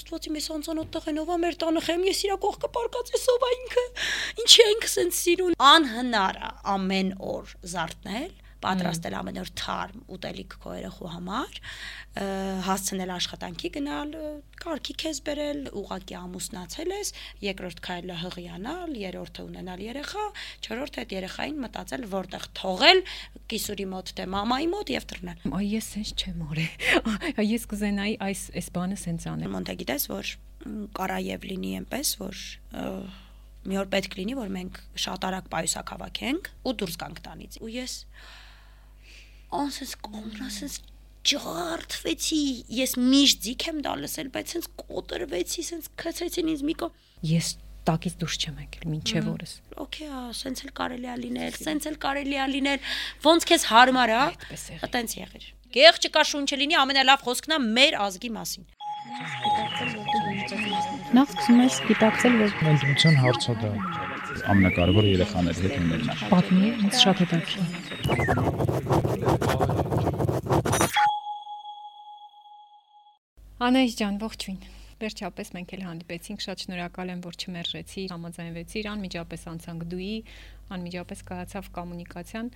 Աստվածի մեզ անծանոթ տղենովա մեր տանը խեմ ես իրա կողքը պարկած է սովա ինքը ինչի ենք սենց սիրուն անհնար է ամեն օր զարթնել պատրաստել ամեն օր թարմ ուտելիք քո երախու համար հասցնել աշխատանքի գնալ կարգի քեզ բերել ուղակի ամուսնացել ես երկրորդ քայլը հղիանալ երրորդը ունենալ երեխա չորրորդը այդ երեխային մտածել որտեղ թողել կիսուրի մոտ թե մամայի մոտ եւ դռնել այ ես sense չեմ օրե ես կուզենայի այս այս բանը sense անել մոնտե գիտես որ կարա եւ լինի այնպես որ մի օր պետք լինի որ մենք շատ արագ պայուսակ հավաքենք ու դուրս գանք տանից ու ես անսես կոմրասես ջարդվեցի ես միշտ ձիք եմ դա լսել բայց sense կոտրվեցի sense քցեցին ինձ միկո ես տակից դուրս չեմ եկել մինչև օրս օքեյ ա sense էլ կարելի է լինել sense էլ կարելի է լինել ոնց քեզ հարմար է այտենց եղիր գեղ չկա շունչը լինի ամենալավ խոսքն է մեր ազգի մասին նախ սկսում ես գիտակցել որ ընտրության հարցը դա ամենակարևորը երեխաների հետ ունենա պատմի ինձ շատ հետաքրքիր Անայս ջան, ողջույն։ Վերջապես մենք էլ հանդիպեցինք, շատ շնորհակալ եմ, որ չմերժեցի, համաձայնվեցիր, անմիջապես անցանք դուի, անմիջապես կայացավ կոմունիկացիան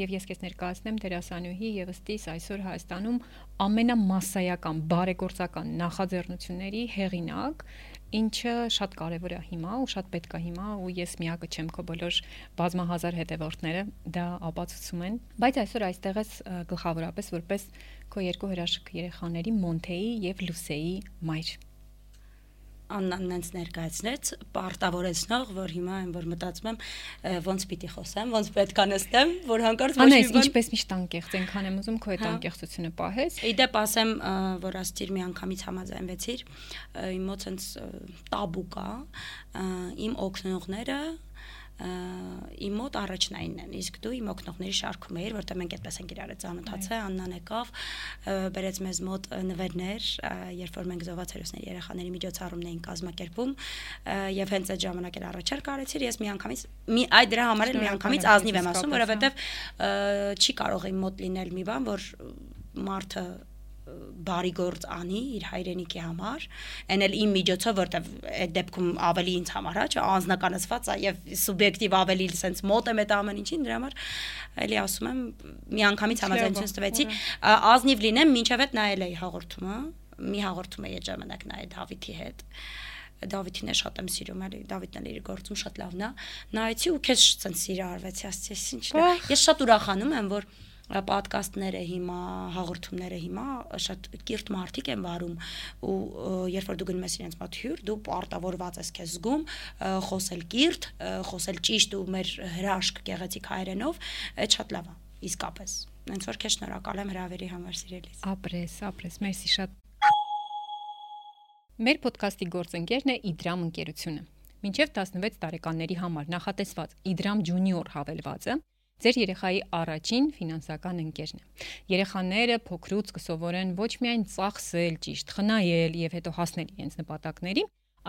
եւ ես քեզ ներկայացնեմ դերասանուհի եւ ըստիս այսօր Հայաստանում ամենամասսայական բարեգործական նախաձեռնությունների հեղինակ ինչը շատ կարևոր է հիմա ու շատ պետք է հիմա ու ես միակը չեմ քո բոլոր բազմահազար հետևորդները դա ապացուցում են բայց այսօր այստեղ ես գլխավորապես որպես քո երկու հրաշք երեխաների Մոնթեի եւ Լուսեի մայր Աննան նենց ներկայացնեց, պարտավորեցնող, որ հիմա այն որ մտածում եմ ոնց պիտի խոսեմ, ոնց պետք է նստեմ, որ հանկարծ ոչ մի բան ինչպես միշտ անկեղծ ենքան եմ ուզում քո այդ հա։ անկեղծությունը պահես։ Իդեպ ասեմ, որ աստիր մի անգամից համաձայնվեցիր, իմ մոտ sense տաբու կա, իմ օգնողները իմ մոտ առաջնայինն են իսկ դու իմ օկնողների շարքում ես որտեղ մենք այդպես ենք իրար ծանոթացել Աննան եկավ բերեց մեզ մոտ նվերներ երբ որ մենք զովացերոսների երեխաների միջոցառումն էին կազմակերպում եւ հենց այդ ժամանակ էլ առաջարկ արեցիր ես միանգամից մի այ դրա համար էլ միանգամից ազնիվ եմ ասում որովհետեւ չի կարող իմ մոտ լինել մի բան որ մարդը բարի գործ անի իր հայրենիքի համար, այն էլ իմ միջոցով, որտեվ այդ դեպքում ավելի ինձ համար, հա, անznականացված է եւ սուբյեկտիվ ավելի sense մոտ եմ այդ ամեն ինչին, դրա համար էլի ասում եմ, մի անգամից համաձայնություն ստվեցի, ազնիվ լինեմ, ինչև այդ նայել էի հաղորդումը, մի հաղորդում էի այդ ժամանակ նայել Դավիթի հետ Դավիթին է շատ եմ սիրում, էլի Դավիթն էլ իր գործում շատ լավն է։ Նայեցի ու քեզ ցած սիրարվեցի, ասեցի, ինչն է։ Ես շատ ուրախանում եմ, որ պոդքասթները հիմա, հաղորդումները հիմա շատ կիրթ մարդիկ են վարում ու երբ որ դու գնում ես իրենց մոտ հյուր, դու պարտավորված ես քեզ զգում խոսել կիրթ, խոսել ճիշտ ու մեր հրաշք գեղեցիկ հայերենով, այդ շատ լավ է, իսկապես։ Հենց որ քեզ շնորհակալ եմ հրավերի համար սիրելիս։ Ապրես, ապրես, մերսի շատ։ Մեր ոդկասթի գործընկերն է Իդրամ ընկերությունը։ Մինչև 16 տարեկանների համար նախատեսված Իդրամ Junior հավելվածը Ձեր երեխայի առաջին ֆինանսական ընկերն է։ Երեխաները փոքրուց կսովորեն ոչ միայն ծախսել, ճիշտ խնայել եւ հետո հասնել իրենց նպատակների,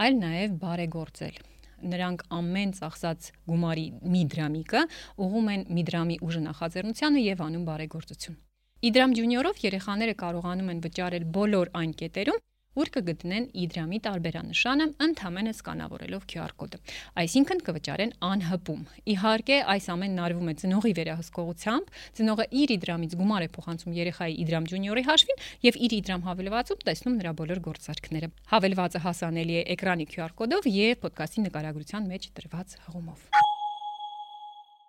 այլ նաեւ բարեգործել նրանք ամեն ծախսած գումարի մի դրամիկը ուղում են մի դրամի ուժը նախաձեռնությանը եւ անում բարեգործություն։ Իդրամ ջունիորով երեխաները կարողանում են վճարել բոլոր այն կետերում, ուր կգտնեն իդրամի տարբերանշանը ընդհանրապես սկանավորելով QR կոդը։ Այսինքն կվճարեն անհպում։ Իհարկե, այս ամենն արվում է ծնողի վերահսկողությամբ, ծնողը իր իդրամից գումար է փոխանցում երեխայի իդրամ ջունիորի հաշվին եւ իր իդրամ հավելվածում տեսնում նրա բոլոր գործարքները։ Հավելվածը հասանելի է էկրանի QR կոդով եւ ոդկասթի նկարագրության մեջ տրված հղումով։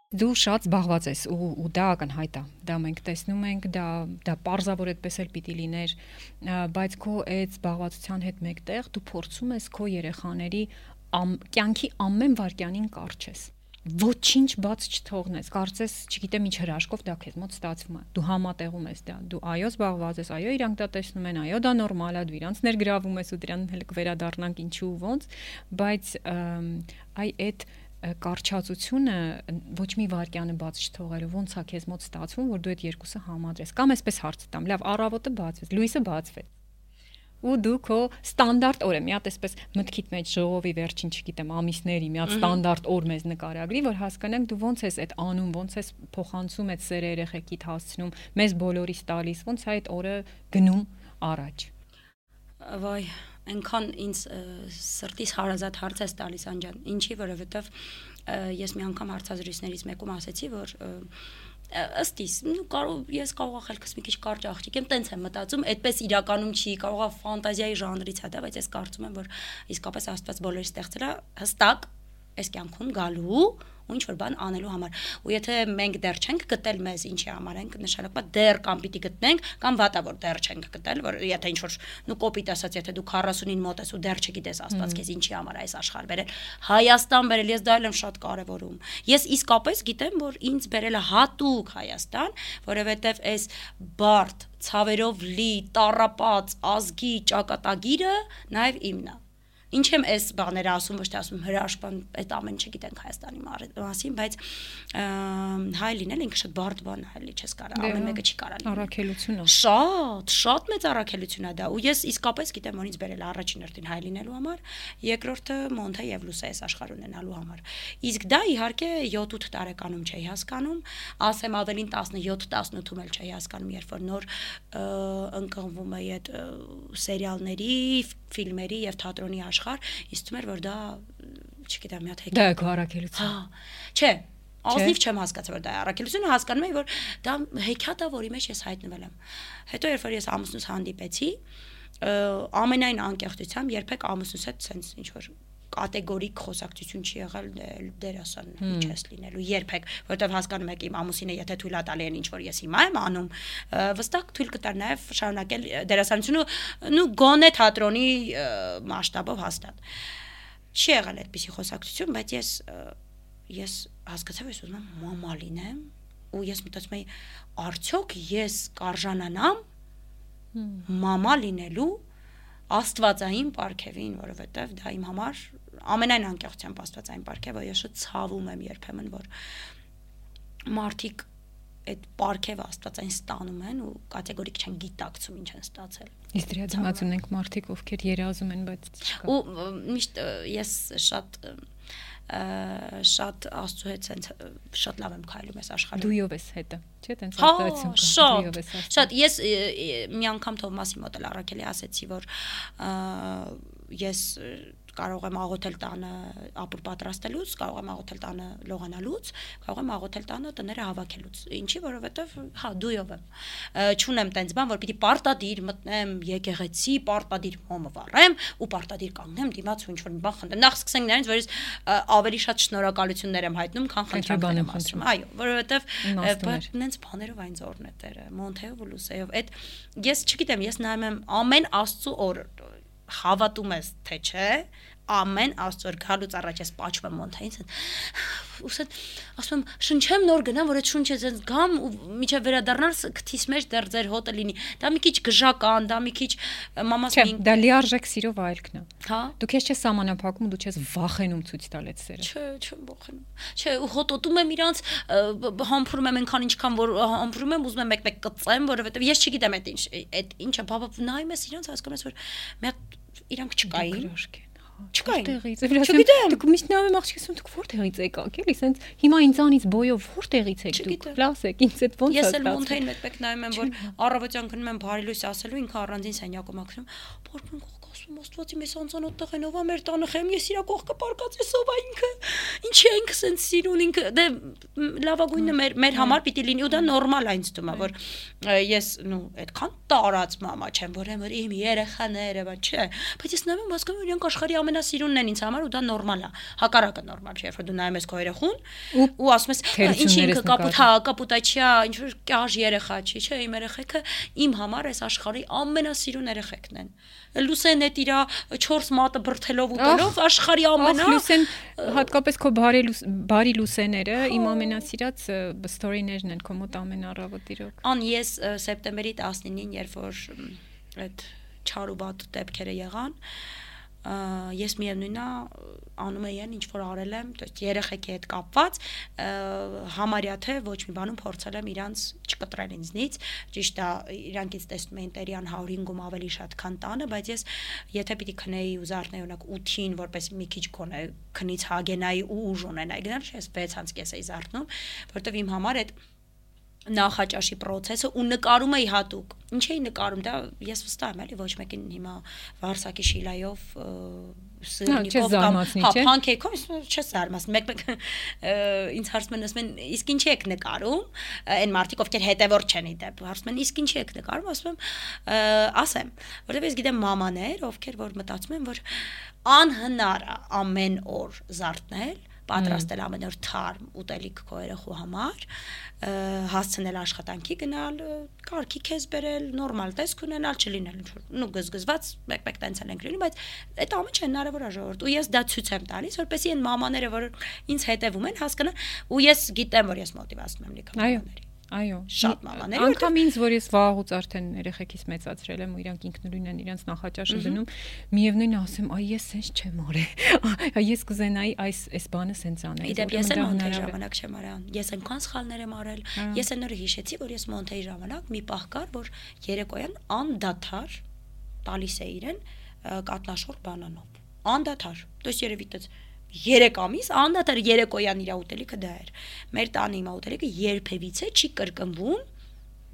Դու շատ զբաղված ես ու ու դա ակնհայտ է։ Դա մենք տեսնում ենք, դա դա parzavor այդպես էլ պիտի լիներ, բայց քո այդ զբաղվածության հետ մեկտեղ դու փորձում ես քո երեխաների ամ, կյանքի ամեն վարքյանին կարճես ոչինչ բաց չթողնես։ Կարծես, չգիտեմ ինչ հրաշքով դա քեզ մոտ ստացվում է։ Դու համատեղում ես դա։ Դու այո զբաղված ես, այո իրանք դա տեսնում են, այո դա նորմալ է, դու իրանք ներգրավում ես ու դրան հենց կվերադառնանք ինչու ոնց, բայց այ այդ կարճացությունը ոչ մի վարքյանը բաց չթողելու ոնց է քեզ մոտ ստացվում որ դու այդ երկուսը համադրես կամ այսպես հարց տամ լավ առավոտը բացվեց լույսը բացվեց ու դու քո ստանդարտ օրը մի հատ այսպես մտքիդ մեջ ժողովի վերջին չգիտեմ ամիսների մի հատ ստանդարտ օր մեզ նկարագրի որ հասկանանք դու ոնց ես այդ անում ոնց ես փոխանցում այդ սերը երեխեքիդ հասցնում մեզ բոլորիս տալիս ոնց է այդ օրը գնում առաջ վայ այնքան ինձ ը, սրտից հարազատ հարց ես տալիս անջան ինչի որովհետև ես մի անգամ հարցազրույցներից մեկում ասացի որ ըստ իս կարող ես կարող խելքս մի քիչ կարճ աղջիկ եմ տենց եմ մտածում այդպես իրականում չի կարողա ֆանտազիայի ժանրից է դա բայց ես կարծում եմ որ իսկապես աստված բոլորի ստեղծել է հստակ այս կյանքում գալու ու ինչ որ բան անելու համար։ Ու եթե մենք դեռ չենք գտել մեզ ինչի համար ենք նշանակված դեռ կամ պիտի գտնենք կամ վատավոր դեռ չենք գտել, որ եթե ինչ որ նու կոպիտ ասած, եթե դու 40-ին մոտ ես ու դեռ չգիտես Աստված քեզ ինչի համար այս աշխարհ բերել, Հայաստան բերել, ես դա էլ եմ շատ կարևորում։ Ես իսկապես գիտեմ, որ ինձ բերել է հատուկ Հայաստան, որովհետև այս բարդ ցավերով լի, տառապած ազգի ճակատագիրը նաև իմն է ինչ եմ այս բաները ասում, ոչ թե ասում հրաշքան, այդ ամեն չգիտենք Հայաստանի մասին, բայց հայ լինել ինքը շատ բարդ բան է, էլի չես կարա, Դե, ամեն հա, մեկը չի լինել։ Առաքելություն է։ Շատ, շատ մեծ առաքելություն է դա ու ես իսկապես գիտեմ որ ինձ բերել առաջին հերթին հայ լինելու համար, երկրորդը Մոնթե եւ Լուսա այս աշխարհ ունենալու համար։ Իսկ դա իհարկե 7-8 տարեկանում չէի հասկանում, ասեմ ավելին 17-18-ում էլ չէի հասկանում, երբ որ նոր ընկղվում էի այդ սերիալների, ֆիլմերի եւ թատրոնի աշխարհ, ինձ թվում էր որ դա չգիտեմ, մի հատ հեկ Դա է քո առաքելություն։ Հա, չէ, ազնիվ չեմ հասկացել որ դա է առաքելությունը, հասկանում եմ որ դա հեքիաթ է, որի մեջ ես հայտնվել եմ։ Հետո երբ որ ես ամուսնուս հանդիպեցի, ամենայն անկեղծությամբ երբեք ամուսնուս հետ sense ինչ որ կատեգորիկ խոսակցություն չի եղել դե- դերասան ինչ ես լինելու երբեք որովհետև հասկանում եք իմ ամուսինը եթե թույլ է տալի են ինչ որ ես հիմա եմ անում վստահ թույլ կտար նաև շարունակել դերասանությունը նու գոնե թատրոնի մասշտաբով հաստատ չի եղել այդպիսի խոսակցություն, բայց ես ես հասկացա, որ ես ուզում եմ մամա լինեմ ու ես մտածում եի արդյոք ես կարժանանամ մամա լինելու աստվածային պարգևին, որովհետև դա իմ համար ամենայն անկեղծությամբ աստվածային պարգևը, ես շատ ցավում եմ երբեմն, որ մարդիկ այդ պարգևը աստվածային ստանում են ու կատեգորիկ չեն գիտակցում ինչ են ստացել։ Իսկ դրա դիմաց ունենք մարդիկ, ովքեր երազում են, բայց չկա։ ու միշտ ես շատ ը, շատ աստծո հետ sense շատ լավ եմ քայլում այս աշխարհում Դույով ես հետը, չէ՞, տենց Հա, արտահայտություն կա։ դույով ես շատ ես մի անգամ Թովմասի մոտ էլ առաքելի ասեցի, որ ես կարող եմ աղոթել տանը ապուր պատրաստելուց, կարող եմ աղոթել տանը լողանալուց, կարող եմ աղոթել տանը տները հավաքելուց։ Ինչի, որովհետև հա դույով եմ։ Չունեմ տենց բան, որ պիտի պարտադիր մտնեմ եկեղեցի, պարտադիր հոմը վառեմ ու պարտադիր կանգնեմ դիմաց ու ինչ-որ մի բան խնդրեմ։ Նախ սկսենք նրանից, որ ես ավելի շատ շնորհակալություններ եմ հայտնում, քան խնդրանքներ եմ ասում։ Այո, որովհետև նենց բաներով այն զորն է տերը մոնթեով ու լուսեով այդ ես չգիտեմ ես նայում եմ ամեն աստծու օր հավատում ես թե չէ ամեն աստծոր գալուց առաջ ես պատճում եմ մոնթայից ուսդ ասում եմ շնչեմ նոր գնամ որ այդ շունչը ձեզ գամ ու միջև վերադառնալ ս- քթիս մեջ դեռ ձեր հոտը լինի դա մի քիչ գժական դա մի քիչ մամաս մին դա լիարժեք սիրո վայելքն է։ հա Դու քեզ չես սահմանափակում ու դու չես վախենում ցույց տալ այդ սերը։ Չէ, չեմ բոխնում։ Չէ, ու հոտոտում եմ իրանց համբուրում եմ այնքան ինչքան որ համբուրում եմ, ուզում եմ մեկ-մեկ կծեմ, որովհետև ես չգիտեմ այդ ինչ այդ ինչը, բաբա նայում ես իրանց հասկանում ես որ հատ իրանք չկային։ Չկային։ Որտեղից։ Չգիտեմ։ Դուք միշտ նայում եմ աղջիկս ու դուք որտեղից եկաք, էլի, սենց հիմա ինձանից բոյով որտեղից եք դուք։ Լաս եք, ինձ այդ ոնց է Ես էլ մոնթեին մեկ-մեկ նայում եմ, որ առավոտյան գնում եմ բարի լույս ասելու, ինքը առանձին սենյակում կողք ասում, Աստվածի մեզ անծանոթ տղեն ով է մեր տանը խեմ, ես իրա կողքը պարկած է ինքը։ Ինչի ենք սենց սիրուն ինքը։ Դե լավագույնը մեր մեր համար պիտի լինի ու դա նորմալ է ինձ թվում է, որ ես նու այդքան տարած մամա չեմ, որ եմ որ իմ երեխաները, բա չէ, բայց ես նայում եմ հասկանում եմ իրանք աշխարհի ամենասիրունն են ինձ համար ու դա նորմալ է։ Հակառակը նորմալ չէ, երբ որ դու նայում ես քո երեխուն Ու ու ասում ես ինչի ինքը կապուտ հա կապուտաչիա ինչ որ կյաժ երեխա չի չէ իմ երեխեքը իմ համար այս աշխարհի ամենասիրուն երեխեքն են լուսեն է իրա 4 մատը բրթելով ու տելով աշխարհի Ախ, ամենա լուսեն հատկապես քո բարի բարի լուսեները իմ ամենասիրած ստորիներն են քո մոտ ամեն առավոտ իրոք։ ան ես սեպտեմբերի 19-ին երբ որ այդ չարուբատ դեպքերը եղան ես միևնույնն է անում եմ ինչ որ արել եմ, ըստ երեխեքի հետ կապված համարյա թե ոչ մի բանում փորձել եմ իրանց չկտրել ինձնից, ճիշտ է, իրանքից տեսնում էին տերյան 105-ում ավելի շատ քան տանը, բայց ես եթե պիտի քնեի ու զարթնեի օրինակ 8-ին, որպես մի քիչ գոնե քնից հագենայի ու ուժ ունենայի, գնալ չէ, 6-ից կես էի զարթնում, որովհետև իմ համար այդ նախաճաշի process-ը ու նկարում էի հատուկ։ Ինչ էի նկարում, դա ես վստահ եմ, էլի ոչ մեկին հիմա Վարսակի շիլայով սրնիկով կամ հա փանքեյքով չես զարմացնի մեկ-մեկ ինձ հարցում են ասում են իսկ ինչի եք նկարում այն մարդիկ ովքեր հետևորդ չեն իդեպ հարցում են իսկ ինչի եք նկարում ասում եմ ասեմ որովհետև ես գիտեմ մամաներ ովքեր որ մտածում են որ անհնար է ամեն օր զարթնել պատրաստել ամեն օր թարմ ուտելիք քո երախու համար հասցնել աշխատանքի գնալ կարգի քեզ բերել նորմալ տեսք ունենալ չլինել ինչ որ նու գզգզված մեկ-մեկ տենց են լինում բայց այդ ամենը հնարավոր է ժողովուրդ ու ես դա ցույց եմ տալիս որպեսզի այն մամաները որ ինձ հետևում են հասկանան ու ես գիտեմ որ ես մոտիվացնում եմ լիքը մամաների Այո, շատ մամաներ։ Անկամ ինձ, որ ես վաղուց արդեն երեխեքիս մեծացրել եմ ու իրանք ինքնուրույն են իրենց նախաճաշը դնում, միևնույնն է ասեմ, այ ես սենց չեմ արել։ Ես կուզենայի այս այս բանը սենց անել։ Իդեպ ես էլ մոնտեյ ժամանակ չեմ արել։ Ես այնքան սխալներ եմ արել։ հա։ Ես այնօր հիշեցի, որ ես մոնտեյ ժամանակ մի պահ կար, որ երեկոյան անդադար տալիս է իրեն կատնաշոր բանանով։ Անդադար։ Դուս երևի դից 3 ամիս անդադար երեկոյան իր ուտելիքը դա էր։ Մեր տանը իմ ուտելիքը երբևիցե չի կրկնվում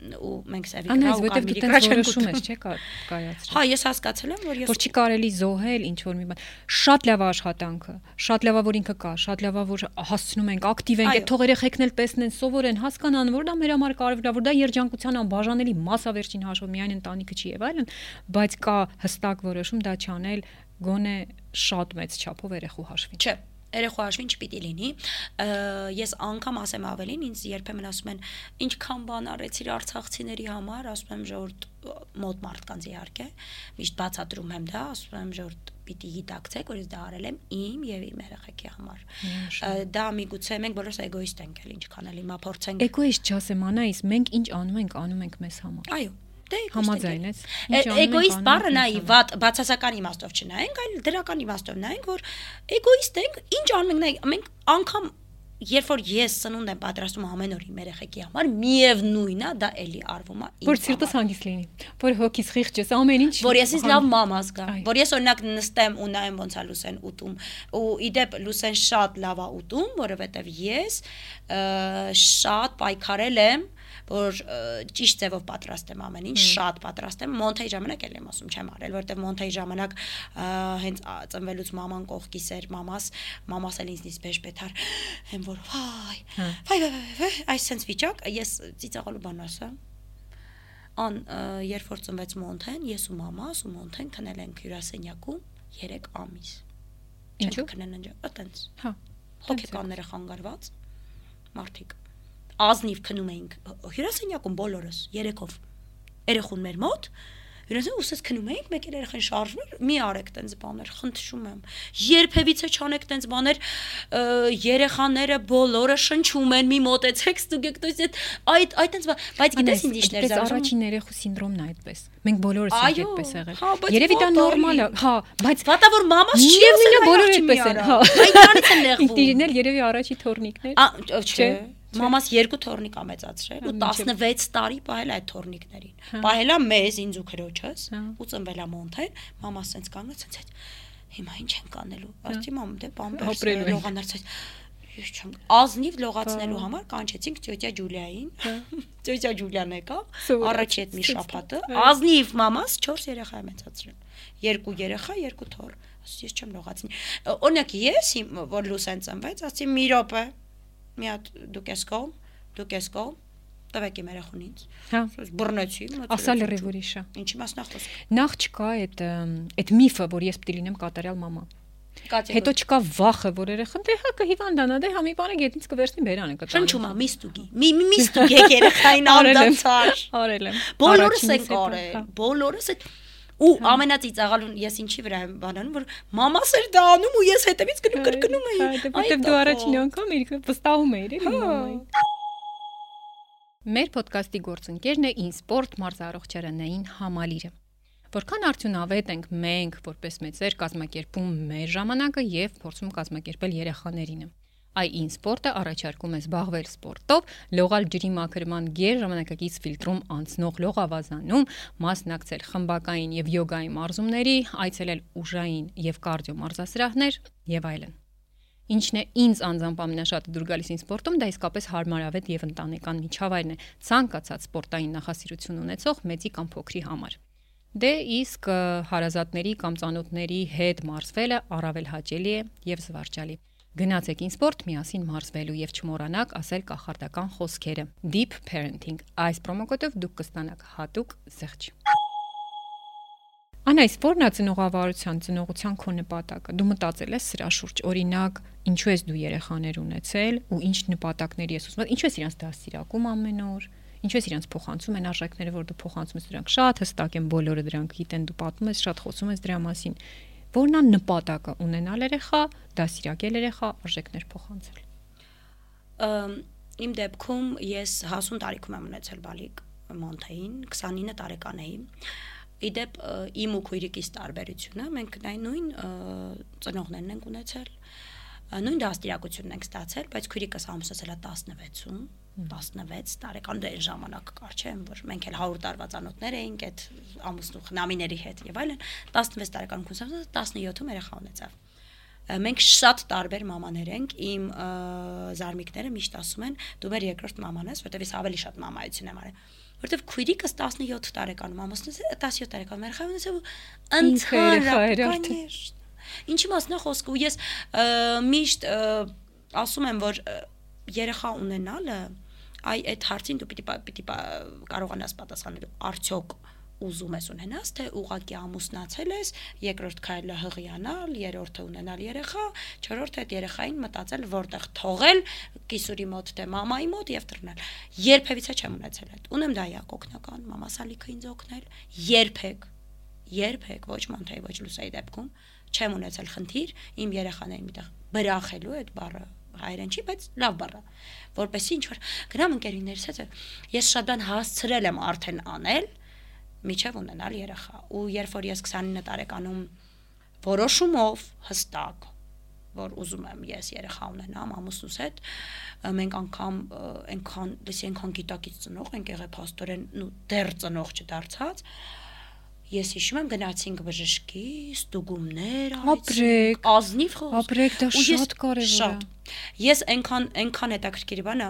ու մենք սա վիկրա ու կարմիրի կրաչում ես, չէ՞ կայացրել։ Հա, ես հասկացել եմ, որ ես որ չի կարելի զոհել ինչ որ մի բան։ Շատ լավ աշխատանքը, շատ լավ որ ինքը կա, շատ լավ որ հասցնում ենք, ակտիվ ենք, այդ թող երեխեքն էլ տեսնեն, սովորեն, հասկանան, որ դա մեր համար կարևոր է, որ դա երջանկության անբաժանելի մաս է վերջին հաշվով, միայն ընտանիքը չի եւ այլն, բայց կա հստակ որոշում դա չանել գոնե շատ մեծ չափով երեխու հաշվին։ Չէ, երեխու հաշվին չպիտի լինի։ Ես անգամ ասեմ ավելին, ինձ երբեմն ասում են, ինչքան բան արեցիր արցախցիների համար, ասում եմ ժողովուրդ մոտ մարդկանց իհարկե, միշտ բացատրում եմ դա, ասում եմ ժողովուրդ պիտի գիտակցեք, որ ես դա արել եմ իմ եւ իմ երեխեքի համար։ Դա միգուցե մենք բոլորս էգոիստ ենք, էլ ինչքան էլ հիմա փորձենք։ Էգոիստ չասեմ, անայիս, մենք ինչ անում ենք, անում ենք մեզ համար։ Այո, Դե համաձայն ես։ Էգոիստ բառը նայի վատ բացասական իմաստով չնայենք, այլ դրական իմաստով նայենք, որ էգոիստ ենք, ինչ անում ենք, նայենք, մենք անգամ երբ որ ես սնունդ եմ պատրաստում ամեն օր իմ երեխեքի համար, միևնույնն է, դա էլի արվում է։ Որ սիրտս հանգիստ լինի, որ հոգիս խիղճ ես, ամեն ինչ։ Որ ես ինձ լավ մամա զգա, որ ես օրինակ նստեմ ու նայեմ ոնց է Լուսեն ուտում, ու իդեպ Լուսեն շատ լավ է ուտում, որովհետև ես շատ պայքարել եմ որ ճիշտ ձևով պատրաստեմ ամեն ինչ, շատ պատրաստեմ։ Մոնթեյ ժամանակ էլ եմ ասում, չեմ արել, որովհետև մոնթեյ ժամանակ հենց ծնվելուց մաման կողքիս էր, մամաս, մամաս էլ ինձնից բեժ բետար, եմ որ վայ, վայ, վայ, այս sense վիճակ, ես ծիծաղալու բան ասեմ ան երբ որ ծնվեց Մոնթեն, ես ու մամաս ու Մոնթեն քնել ենք հյուրասենյակում 3 ամիս։ Ինչու՞ քնեն ընջա, այտենց։ Հա։ Հոգեկանները խանգարված մարդիկ ազնիվ քնում էինք հյուրասենյակում բոլորս երեքով երեխուն մեր մոտ Հյուրասենյակում ուսես քնում էինք, մեկ էլ երեխան շարժվում էր, մի արեք տենց բաներ, խնդրում եմ։ Երբևիցե չանեք տենց բաներ, երեխաները բոլորը շնչում են, մի մոտեցեք, ստուգեք, դուք այդ այդ այդ տենց բան, բայց գիտես ինձ ինչներ զարմանում։ Այդպես առաջին երեխու սինդրոմն է այդպես։ Մենք բոլորս ենք այդպես եղել։ հա, Երևի դա նորմալ է, հա, բայց վատա որ մամաս չի եղել, բոլորը այդպես են, հա։ Այդ դրանից են նեղվում։ Տիրինել երևի առաջի թորնիկներ։ Չէ։ Մամաս երկու թորնիկ ա մեծացրել ու 16 տարի պահել այդ թորնիկներին։ Պահելա մեզ ինձ ու քրոջս ու ծնվելա մոնթեն, մամաս սենց կանգնեց սենց այդ հիմա ինչ ենք անելու։ Ասի մամ դե պամպերս լողանարցած ես չեմ ազնիվ լողացնելու համար կանչեցինք տյոտյա Ջուլիային։ Տյոտյա Ջուլիան եկավ առաջի այդ մի շաբաթը։ Ազնիվ մամաս 4 երեխա մեծացրել։ Երկու երեխա, երկու թոռ։ Ասի ես չեմ լողացնի։ Օրինակ ես որ լուսեն ծնվեց, ասի մի րոպե մի հատ դուք ես կողմ, դուք ես կողմ, տվեք իմ երախուն ինձ։ Հա։ Բռնեցի, ասա լրիվ ուրիշը։ Ինչի մասն է խոսքը։ Նախ չկա այդ այդ միֆը, որ ես պիտի լինեմ կատարյալ մամա։ Հետո չկա վախը, որ երեխան դե հա կհիվանդանա, դե հա մի բանը գետնից կվերցնի բերանը կտա։ Շնչում է մի ստուգի։ Մի մի ստուգի երեխային անդացար։ Արել եմ։ Բոլորս ենք արել։ Բոլորս այդ Ու հա։ ամենածիծաղալուն ես ինչի վրա եմ բանանում, որ մամաս էր դա անում ու ես հետևից գնում կրկնում էի։ Որտեվ դու առաջին անգամ իրքը վստահում էիր, էլի մամային։ Մեր ոդկասթի գործընկերն է Ինսպորտ մարզարողջարանային համալիրը։ Որքան արդյունավետ ենք մենք որպես մեծեր կազմակերպում մեր ժամանակը եւ փորձում կազմակերպել երեխաներինը։ IIN սպորտը առաջարկում է զբաղվել սպորտով, լողալ ջրի մաքրման ģեր ժամանակակից ֆիլտրում անցնող լողավազանում, մասնակցել խմբակային եւ յոգայի մարզումների, այցելել ուժային եւ կարդիո մարզասրահներ եւ այլն։ Ինչն է ինձ անձամբ ամենաշատը դուր գալիս ին սպորտում, դա իսկապես հարմարավետ եւ ընտանեկան միջավայրն է ցանկացած սպորտային նախասիրություն ունեցող մեծի կամ փոքրի համար։ Դե իսկ հարազատների կամ ծանոթների հետ մարզվելը առավել հաճելի է եւ զվարճալի։ Գնացեք ին սպորտ միասին մարզվելու եւ չմոռանաք ասել կախարդական խոսքերը։ Deep Parenting։ Այս պրոմոկոդով դուք կստանաք հատուկ զեղչ։ Անայս ո՞րն է ծնողավարության, ծնողության քո նպատակը։ Դու մտածել ես սրա շուրջ, օրինակ, ինչու ես դու երեխաներ ունեցել ու ինչ նպատակների ես ուզում։ Ինչու ես իրանց դասիրակում ամեն օր, ինչու ես իրանց փոխանցում են արժեքները, որ դու փոխանցում ես դրանք շատ հստակ են բոլորը դրանք գիտեն, դու պատմում ես, շատ խոսում ես դրա մասին։ Որն է նպատակը ունենալ երեխա, դասիրակել երեխա, արժեքներ փոխանցել։ Իմ դեպքում ես հասուն տարիքում եմ ունեցել բալիկ Մոնթեին, 29 տարեկան էի իդեպ իմ ու քույրիկիս տարբերությունը մենք նույն ծնողներն ենք ունեցել նույն դաստիարակությունն ենք ստացել, բայց քույրիկս ամուսնացել է 16-ում, 16 տարեկան դե այն ժամանակ կար չէ, որ մենք էլ 100 տարվա ծանոթներ էինք այդ ամուսնու խնամիների հետ եւ այլն, 16 տարեկան քունսավ 17-ում երեխա ունեցավ մենք շատ տարբեր մամաներ ենք իմ զարմիկները միշտ ասում են դու մեր երկրորդ մաման ես որտեվ ես ավելի շատ մամայություն եմ արել որտեվ քույրիկս 17 տարեկանում ամուսնուց 17 տարեկանում երեխա ունեցավ ընդհանրապես Ինչի մասն է խոսքը ու ես միշտ ասում եմ, որ երեխա ունենալը այ այդ հարցին դու պիտի պիտի կարողանաս պատասխանել արդյոք ուզում ես ունենաս, թե ուղակի ամուսնացել ես, երկրորդ քայլը հղիանալ, երրորդը ունենալ երեխա, չորրորդը այդ երեխային մտածել որտեղ թողել կիսուրի մոտ թե մամայի մոտ եւ դռնել։ Երբևիցե չեմ ունեցել այդ։ Ունեմ դա իակ օգնական, մամասալիքը ինձ օգնել, երբեք երբեք ոչ Մոնթեյ ոչ Լուսայի դեպքում չեմ ունեցել խնդիր իմ երեխաներին միտեղ բրախելու այդ բառը հայերեն չի, բայց լավ բառ է, որպեսի ինչ որ գնամ ընկերիներս հետ ես շատ բան հասցրել եմ արդեն անել միջև ունենալ երեխա ու երբ որ ես 29 տարեկանում որոշումով հստակ որ ուզում եմ ես երեխա ունենամ ամուսնուս հետ մենք անգամ այնքան լսի այնքան գիտակից ծնող ենք եղել փաստորեն ու դեռ ծնող չդարձած Ես հիշում եմ գնացինք բժշկի, ստուգումներ արեցինք, ազնիվ խոս։ Ապրեք, դա շատ կարևոր է։ Ես այնքան այնքան հետաքրքիր բան է,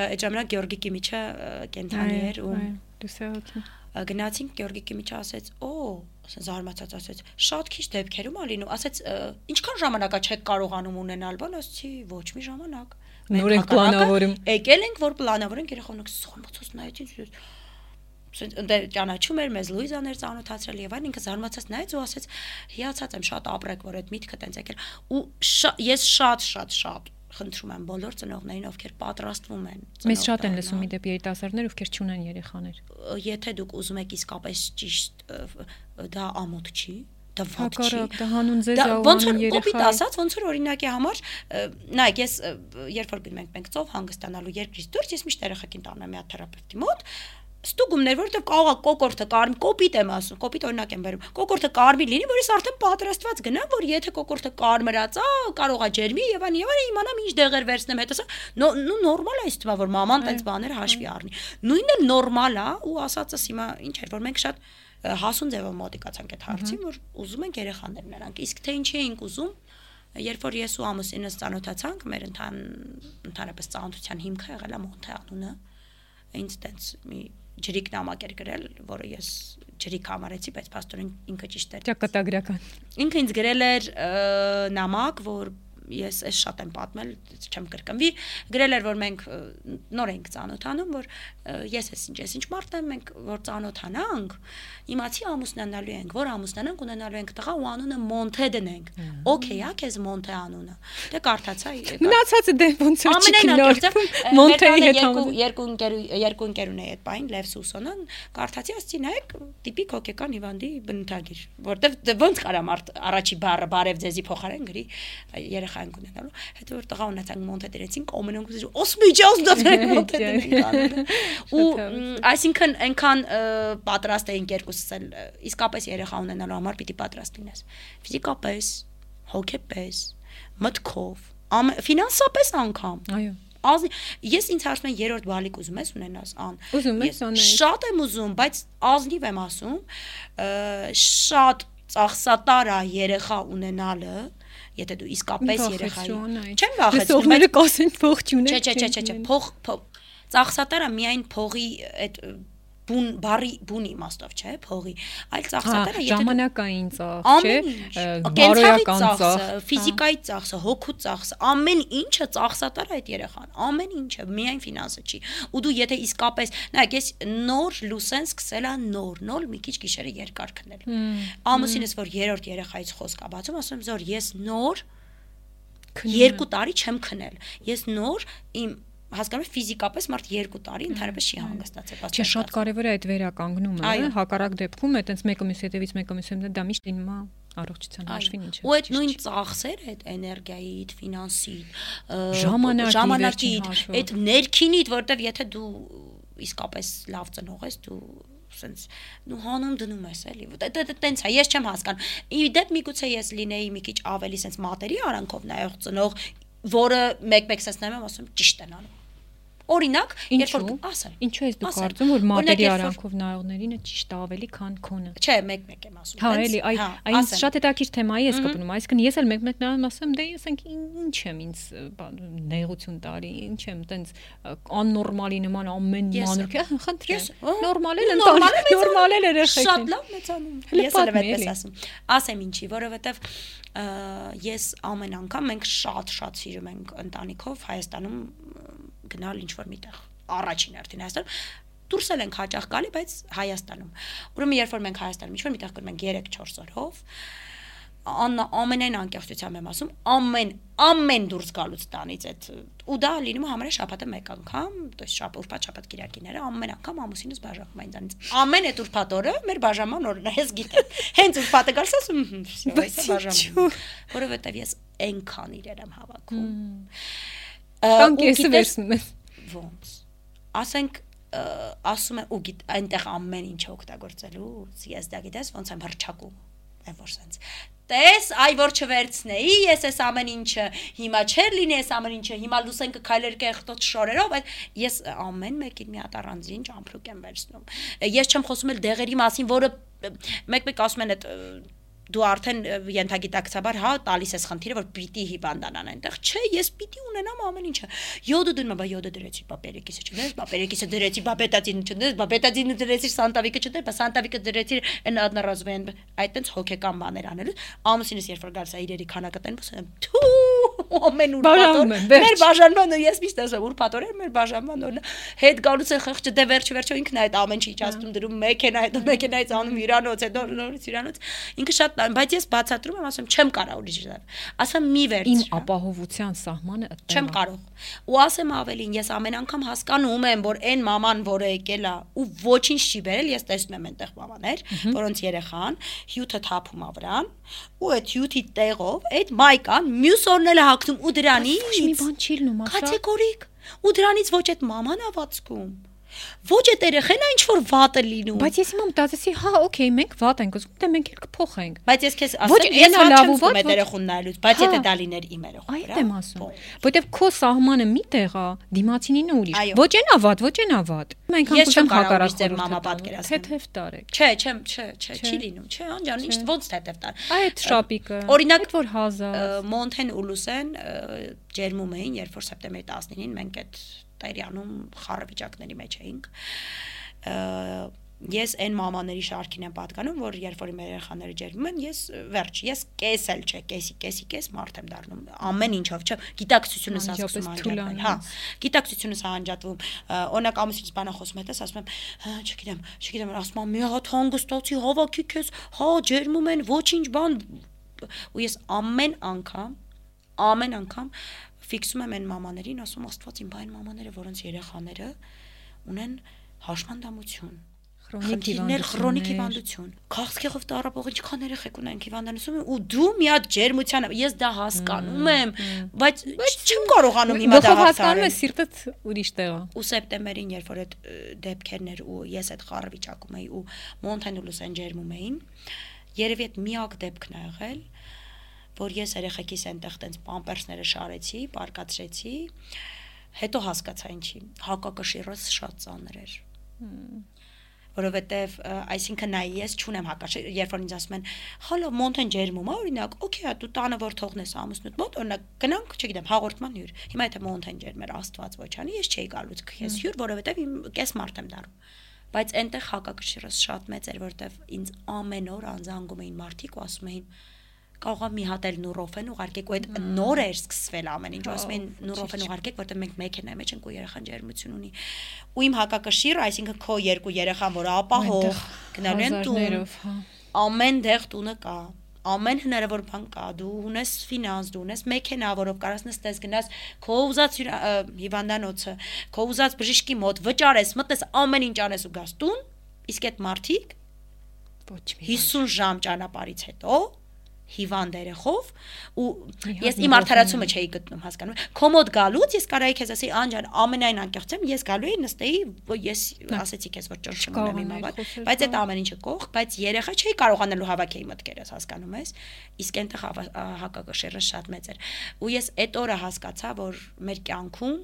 այդ ժամանակ Գեորգի Կիմիչը կենթանի էր ու գնացինք Գեորգի Կիմիչը ասեց, «Օ, զարմացած ասեց, շատ քիչ դեպքերում ա լինում»։ Ասեց, «Ինչքան ժամանակա չեք կարողանում ունենալ բան»։ Ասեցի, «Ոչ մի ժամանակ»։ Նոր ենք պլանավորում։ Եկել ենք, որ պլանավորենք երախոնոք սխալմացած նայեց ինձ ընդ ճանաչում էր մեզ Լուիզաներ ծանոթացրել եւ այն ինքը զարմացած նայեց ու ասեց հիացած եմ շատ ապրեք որ այդ միտքը տենց եկել ու ես շատ շատ շատ խնդրում եմ բոլոր ծնողներին ովքեր պատրաստվում են Մեզ շատ են լսում մի դեպի երիտասարդներ ովքեր չունեն երեխաներ Եթե դուք ուզում եք իսկապես ճիշտ դա ամոթ չի դա ված չի։ Դա հանուն ձեզ ա ոնց որ ասած, ոնց որ օրինակի համար, նայեք, ես երբ որ գնում ենք մենք ծով հանգստանալու երկրից դուրս, ես միշտ երեխեքին տանում եմ մի թերապևտի մոտ, ստուգումներ, որովհետև կարող է կոկորտը կարմիր, կոպիտ եմ ասում, կոպիտ օրինակ եմ բերում։ Կոկորտը կարմիր լինի, որ ես արդեն պատրաստված գնամ, որ եթե կոկորտը կարմրած է, կարող է ջերմի եւ այն եւ այն իմանամ ինչ դեղեր վերցնեմ հետո։ Նու նորմալ է իստվա որ մաման տենց բաներ հաշվի առնի։ Նույնը նորմալ է ու ասածս հիմա ինչ էր որ մենք շատ հասուն ձևով մոտիկացանք այդ հարցին, որ ուզում ենք երեխաներ նրանք։ Իսկ թե ինչ էինք ուզում, երբ որ ես ու ամուսինս ծանոթացանք, մեր ընթան ընդհանրապես ծանոթության հիմքը եղել է Մոնթե անունը։ Ինձ տենց մի ջրիկ նամակ էր գրել, որը ես ջրիկ համարեցի, բայց աստորեն ինքը ճիշտ էր։ Ճակատագրական։ Ինքը ինձ գրել էր նամակ, որ ես էս շատ եմ պատմել, չեմ կրկնվի, գրել էր որ մենք նոր ենք ծանոթանում, որ ես ես ինչ ես ինչ մարդ եմ, մենք որ ծանոթանանք, իմացի ամուսնանալու ենք, որ ամուսնանանք ունենալու ենք տղա ու անունը Մոնթե դնենք։ Okay, ա քեզ Մոնթե անունը։ Դե կարդացա։ Մնացածը դե ոնց որ չքնոր։ Մոնթեի հետ երկու ընկեր երկու ընկերուն է այդ բային Լև Սուսոնան, կարդացի ասցի նայեք տիպիկ հոկեկան հիվանդի բնութագիր, որտեվ դե ոնց կարա մարդ առաջի բառը բարև ձեզի փոխարեն գրի երեխա ենք ունենալու։ Հետո որ տղա ունեցանք Մոնթե դրեցին, կոմենոնք օսմիջոս դրենք Մոնթե դրենք։ Ու այսինքն այնքան պատրաստ էինք երկուսս էլ իսկապես երեխա ունենալու համար պիտի պատրաստ լինես։ Ֆիզիկապես, հոգեպես, մտքով, ֆինանսապես անգամ։ Այո ազնի ես ինձ հարցնում եմ երրորդ բալիկ ուզում ես ունենաս ան ուզում ես ունենալ շատ եմ ուզում բայց ազնիվ եմ ասում շատ ծախսատար է երեխա ունենալը Եթե դու իսկապես երեխայի Չեմ վախեցնում, Լսողները կասեն ողջունել։ Չէ, չէ, չէ, չէ, չէ, փող փող ծախսատարը միայն փողի այդ բուն բարի բուն իմաստով, չէ, փողի, այլ ծախսատարը եթե դու- ժամանակային ծախս, չէ, բարոյական ծախս, ֆիզիկայի ծախսը, հոգու ծախսը, ամեն ինչը ծախսատար այդ երեխան, ամեն ինչը, միայն ֆինանսը չի։ Ու դու եթե իսկապես, նայեք, ես նոր լուսեն սկսել եմ նոր, նոր մի քիչ գիշերը երկար քնել։ Ամուսինս որ երրորդ երեխայից խոսք ա բացում, ասում եմ, զոր ես նոր երկու տարի չեմ քնել։ Ես նոր իմ հասկանում եմ ֆիզիկապես մարդ 2 տարի ընդհանրապես չի հանգստացել, Չէ, շատ կարևոր է այդ վերականգնումը, Այո։ հակառակ դեպքում այտենց մեկը մյուս հետևից մեկը մյուս հետևից դա միշտ է առողջության հաշվին ինչ է։ ու այդ նույն ծախսերը, այդ էներգիայիդ, ֆինանսիդ, ժամանակիդ, այդ ներքինիդ, որտեվ եթե դու իսկապես լավ ծնող ես, դու սենց նու հանում դնում ես էլի։ տենց է, ես չեմ հասկանում։ Ի դեպ միգուցե ես լինեի մի քիչ ավելի սենց մատերի արանքով նայող ծնող, որը մեկ-մեկ սենց նայում ասում ճիշտ են անում։ Օրինակ, երբ որ ասեմ։ Ինչու ես դու կարծում որ մատերի արանքով նայողներին է ճիշտ ավելի քան քոնը։ Չէ, մեկ-մեկ եմ ասում։ Հա, էլի, այ հա, այն ասեմ։ շատ հետաքրքիր թեմայի ես կպնում, այսինքն ես էլ մեկ-մեկ նայում ասեմ, դե ես ենք ինչ եմ ինձ նեղություն տարի, ինչ եմ, տենց աննորմալի նման ամեն Ես մանր, եմ։ խնդրեմ, Ես, ահա, նորմալ էլ ընտանիք, նորմալ էլ երեխեք Շատ լավ մեծանում։ Ես էլ եմ այդպես ասում։ Ասեմ ինչի, որովհետև ես ամեն անգամ մենք շատ-շատ սիրում ենք ընտանիքով Հայաստանում գնալ ինչ որ միտեղ առաջին հերթին Հայաստանում դուրս էլ ենք հաճախ գալի, բայց Հայաստանում։ Ուրեմն երբ որ մենք Հայաստանում ինչ որ միտեղ կնում ենք 3-4 օրով, աննա ամենայն անկեղծությամբ եմ ասում, ամեն ամեն դուրս գալուց տանից այդ ու դա լինում է համարը շաբաթը մեկ անգամ, այս շաբաթ ուրբաթ շաբաթ գիրակիները ամեն անգամ ամուսինս բաժակում է ինձանից։ Ամեն այդ ուրբաթ օրը մեր բաժանման օրն է, ես գիտեմ։ Հենց ուրբաթը գալիս ասում, հա, բաժանում։ Որովհետև ես այնքան իրեր եմ հավաքում։ Ու կեսը վերցնում ես։ ոնց ասենք ասում եմ ու գիտ այնտեղ ամեն ինչ օգտագործելուց ես դա գիտես ոնց եմ հրճակում այն որ sense տես այ որ չվերցնեի ես այս ամեն ինչը հիմա չեր լինի այս ամեն ինչը հիմա լուսեն կքայլեր կեղտոտ շորերով այդ ես ամեն մեկին մի հատ առանձին ճամփրուկ եմ վերցնում ես չեմ խոսում էլ դեղերի մասին որը մեկ-մեկ ասում են այդ դու արդեն ենթագիտակցաբար հա տալիս ես խնդիրը որ պիտի հիվանդանան այնտեղ չէ ես պիտի ունենամ ամեն ինչը յոդը դնում բա յոդը դրեցի բա պերեկիսը չներ բա պերեկիսը դրեցի բա բետադին չներ բա բետադինը դրեցի սանտավիկը չներ բա սանտավիկը դրեցի այն ադնարազվեն այդտենց հոգեկան բաներ անելու ամուսինս երբ որ գալիս է իրերի քանակը տեն բս թու ամեն ուր պատոր մեր բաժանման ու ես միշտ ասում ուրփատորեր մեր բաժանման օրն հետ գալուց է խղճը դե վերջ վերջո ինքն է այդ ամեն ինչի իջացնում դրում մեքենա հետո մեքենայից անում հյուրանոց հետո նորից հյուրանոց ինքը շատ լավ, բայց ես բացատրում եմ ասում չեմ կարող դեռ ասեմ մի վերջ Իմ ապահովության սահմանը այդտեղ չեմ կարող ու ասեմ ավելին ես ամեն անգամ հասկանում եմ որ այն մաման որը եկել է ու ոչինչ չի վերել ես տեսնում եմ այնտեղ մամաներ որոնց երեխան հյութը թափում ա վրան ու այդ հյութի տեղով այդ մայկան մյուս օրն էլ է հագնում ու Ոչ մի դրանից բան չի լինում, ասա։ կատեգորիկ ու դրանից ոչ այդ մաման ա վացքում ոչ այդ երեխեն է ինչ որ վատ է լինում Բայց ես հիմա մտածեցի, հա, օքեյ, մենք վատ ենք ուզում, դե մենք էլ կփոխենք։ Բայց ես քեզ ասեմ, ես հա չեմ ու վատ, զգում այդ երեխուն նայելուց, բայց եթե դա լիներ իմ երեխան։ Այդ եմ ասում։ Որտեվ քո սահմանը մի տեղ է, դիմացինին ուրիշ։ Ոչ այնա վատ, ոչ այնա վատ։ Մենք անգամ կարող հակառակ խորհուրդ մամա տամ։ պատկերացնել։ Թեթև տարեք։ Չէ, չեմ, չէ, չէ, չի լինում, չէ, անջան, ինչ ոնց թեթև տար։ Այդ շապիկը։ Օրինակ, որ հազար։ Մոնթեն ու Լուսեն ջերմում էին, երբ որ սեպտեմբերի 19-ին մենք այդ Տերյանում խառը վիճակների մեջ էինք։ Ես այն մամաների շարքին եմ պատկանում, որ երբ որ իմ երեխաները ջերմում են, ես վերջ, ես կես էլ չէ, կեսի, կեսի, կես մարդ եմ դառնում։ Ամեն ինչով, չէ, գիտակցությունս ասում անջատվել, հա։ Գիտակցությունս անջատվում։ Օրինակ ամուսինս բանա խոսում հետս ասում եմ, հա, չգիտեմ, չգիտեմ, ասում եմ, մի հատ հանգստացի, հավաքի քեզ, հա, ջերմում են, ոչինչ բան ու ես ամեն անգամ ամեն անգամ ֆիքսում եմ այն մամաներին, ասում աստված իմ բայն մամաները, որոնց երեխաները ունեն հաշմանդամություն Քրոնիկ խնդիրներ, քրոնիկ հիվանդություն։ Քաղցկեղով տարապող ինչքան երեխեք ունեն հիվանդանոցում ու դու մի հատ ջերմության ես դա հասկանում եմ, բայց չեմ կարողանում հիմա դա Գլխով հասկանում հասկանալ։ ես սիրտդ ուրիշ տեղ է։ ու սեպտեմբերին երբ որ այդ դեպքերն էր ու ես այդ խառը վիճակում էի ու Մոնտենուլուս են ջերմում էին երևի այդ միակ դեպքն ա եղել որ ես երեխեքիս այնտեղ տենց պամպերսները շարեցի, պարկացրեցի հետո հասկացա ինչի հակակշիռս շատ ծանր էր որովհետև այսինքն նայ ես չունեմ հակաշ երբ որ ինձ ասում են հալո մոնտեն ջերմում է օրինակ օքեյ դու տանը որ թողնես ամուսնուդ մոտ օրինակ գնանք չգիտեմ հաղորդման հյուր հիմա եթե մոնտեն ջերմեր աստված ոչանի ես չէի գալուց քեզ հյուր որովհետև իմ կես մարդ եմ դառնում բայց այնտեղ հակակշիռս շատ մեծ էր որովհետև ինձ ամեն օր անձանգում էին մարդիկ ու ասում էին կարող է մի հատ էլ նուրոֆեն ուղարկեք ու այդ նոր էր սկսվել ամեն ինչ ասում են նուրոֆեն ուղարկեք որտեղ մենք մեքենայի մեջ ենք ու երեխան ջերմություն ունի ու իմ հակակշիռ այսինքն քո երկու երեխան որ ապահով գնալու են տուն հա։ ամեն դեղ տունը կա ամեն հնարավոր բան կա դու ունես ֆինանս դու ունես մեքենա որով կարաս նստես գնաս քո ուզած հիվանդանոցը քո ուզած բժիշկի մոտ վճարես մտնես ամեն ինչ անես ու գաս տուն իսկ այդ մարդիկ ոչ մի 50 ժամ ճանապարից հետո հիվանդ երեխով ու ես իմ արդարացումը չէի գտնում հասկանում կոմոդ գալուց ես կարայի քեզ ասեի անջան ամենայն անկեղծեմ ես գալու էի նստեի ես ասեցի քեզ որ ճոր չունեմ իմ հավատ բայց այդ ամեն ինչը կող բայց երեխա չէի կարողանալու հավաքեի մտքերս հասկանում ես իսկ այնտեղ հակակշիռը շատ մեծ էր ու ես այդ օրը հասկացա որ մեր կյանքում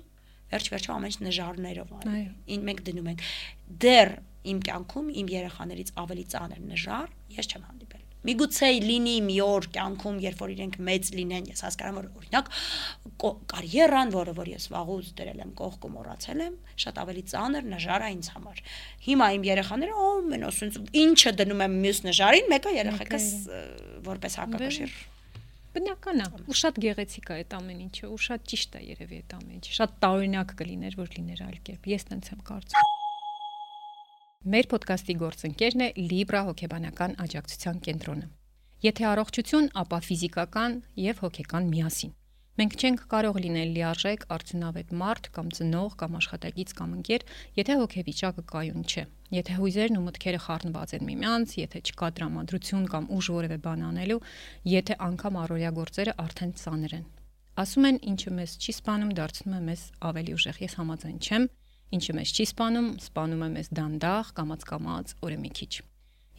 վերջ-վերջո ամեն ինչ նժարներով արի մենք դնում ենք դեռ իմ կյանքում իմ երեխաներից ավելի ծանր նժար ես չեմ հանդիպել Միգուցե լինի մի օր կյանքում, երբ որ իրենք մեծ լինեն, ես հասկանում որ օրինակ կարիերան, որը որ ես վաղուց դրել եմ կողք ու մոռացել եմ, շատ ավելի ծանր նժար է ինձ համար։ Հիմա իմ երեխաները ամեն օսունց ինչը դնում եմ մյուս նժարին, մեկը երեխեքս որպես հակակշիռ Բնական է, ու շատ գեղեցիկ է այդ ամեն ինչը, ու շատ ճիշտ է երևի այդ ամեն ինչը։ Շատ տարօրինակ կլիներ, որ լիներ այլ կերպ։ Ես տենց եմ կարծում։ Մեր ոդկասթի գործընկերն է Libra հոգեբանական աջակցության կենտրոնը։ Եթե առողջություն, ապա ֆիզիկական եւ հոգեկան միասին։ Մենք չենք կարող լինել լիարժեք, արդյունավետ մարդ կամ ծնող կամ աշխատակից կամ ընկեր, եթե հոգեվիճակը կայուն չէ։ Եթե հույզերն ու մտքերը խառնված են միմյանց, եթե չկա դրամատրություն կամ ուժ որևէ բան անելու, եթե անգամ առօրյա գործերը արդեն ծանր են։ Ասում են, ինչը մեզ չի սպանում, դարձնում է մեզ ավելի ուժեղ։ Ես համաձայն չեմ, ինչը մեզ չի սպանում, սպանում է մեզ դանդաղ, կամած-կամած, օրը մի քիչ։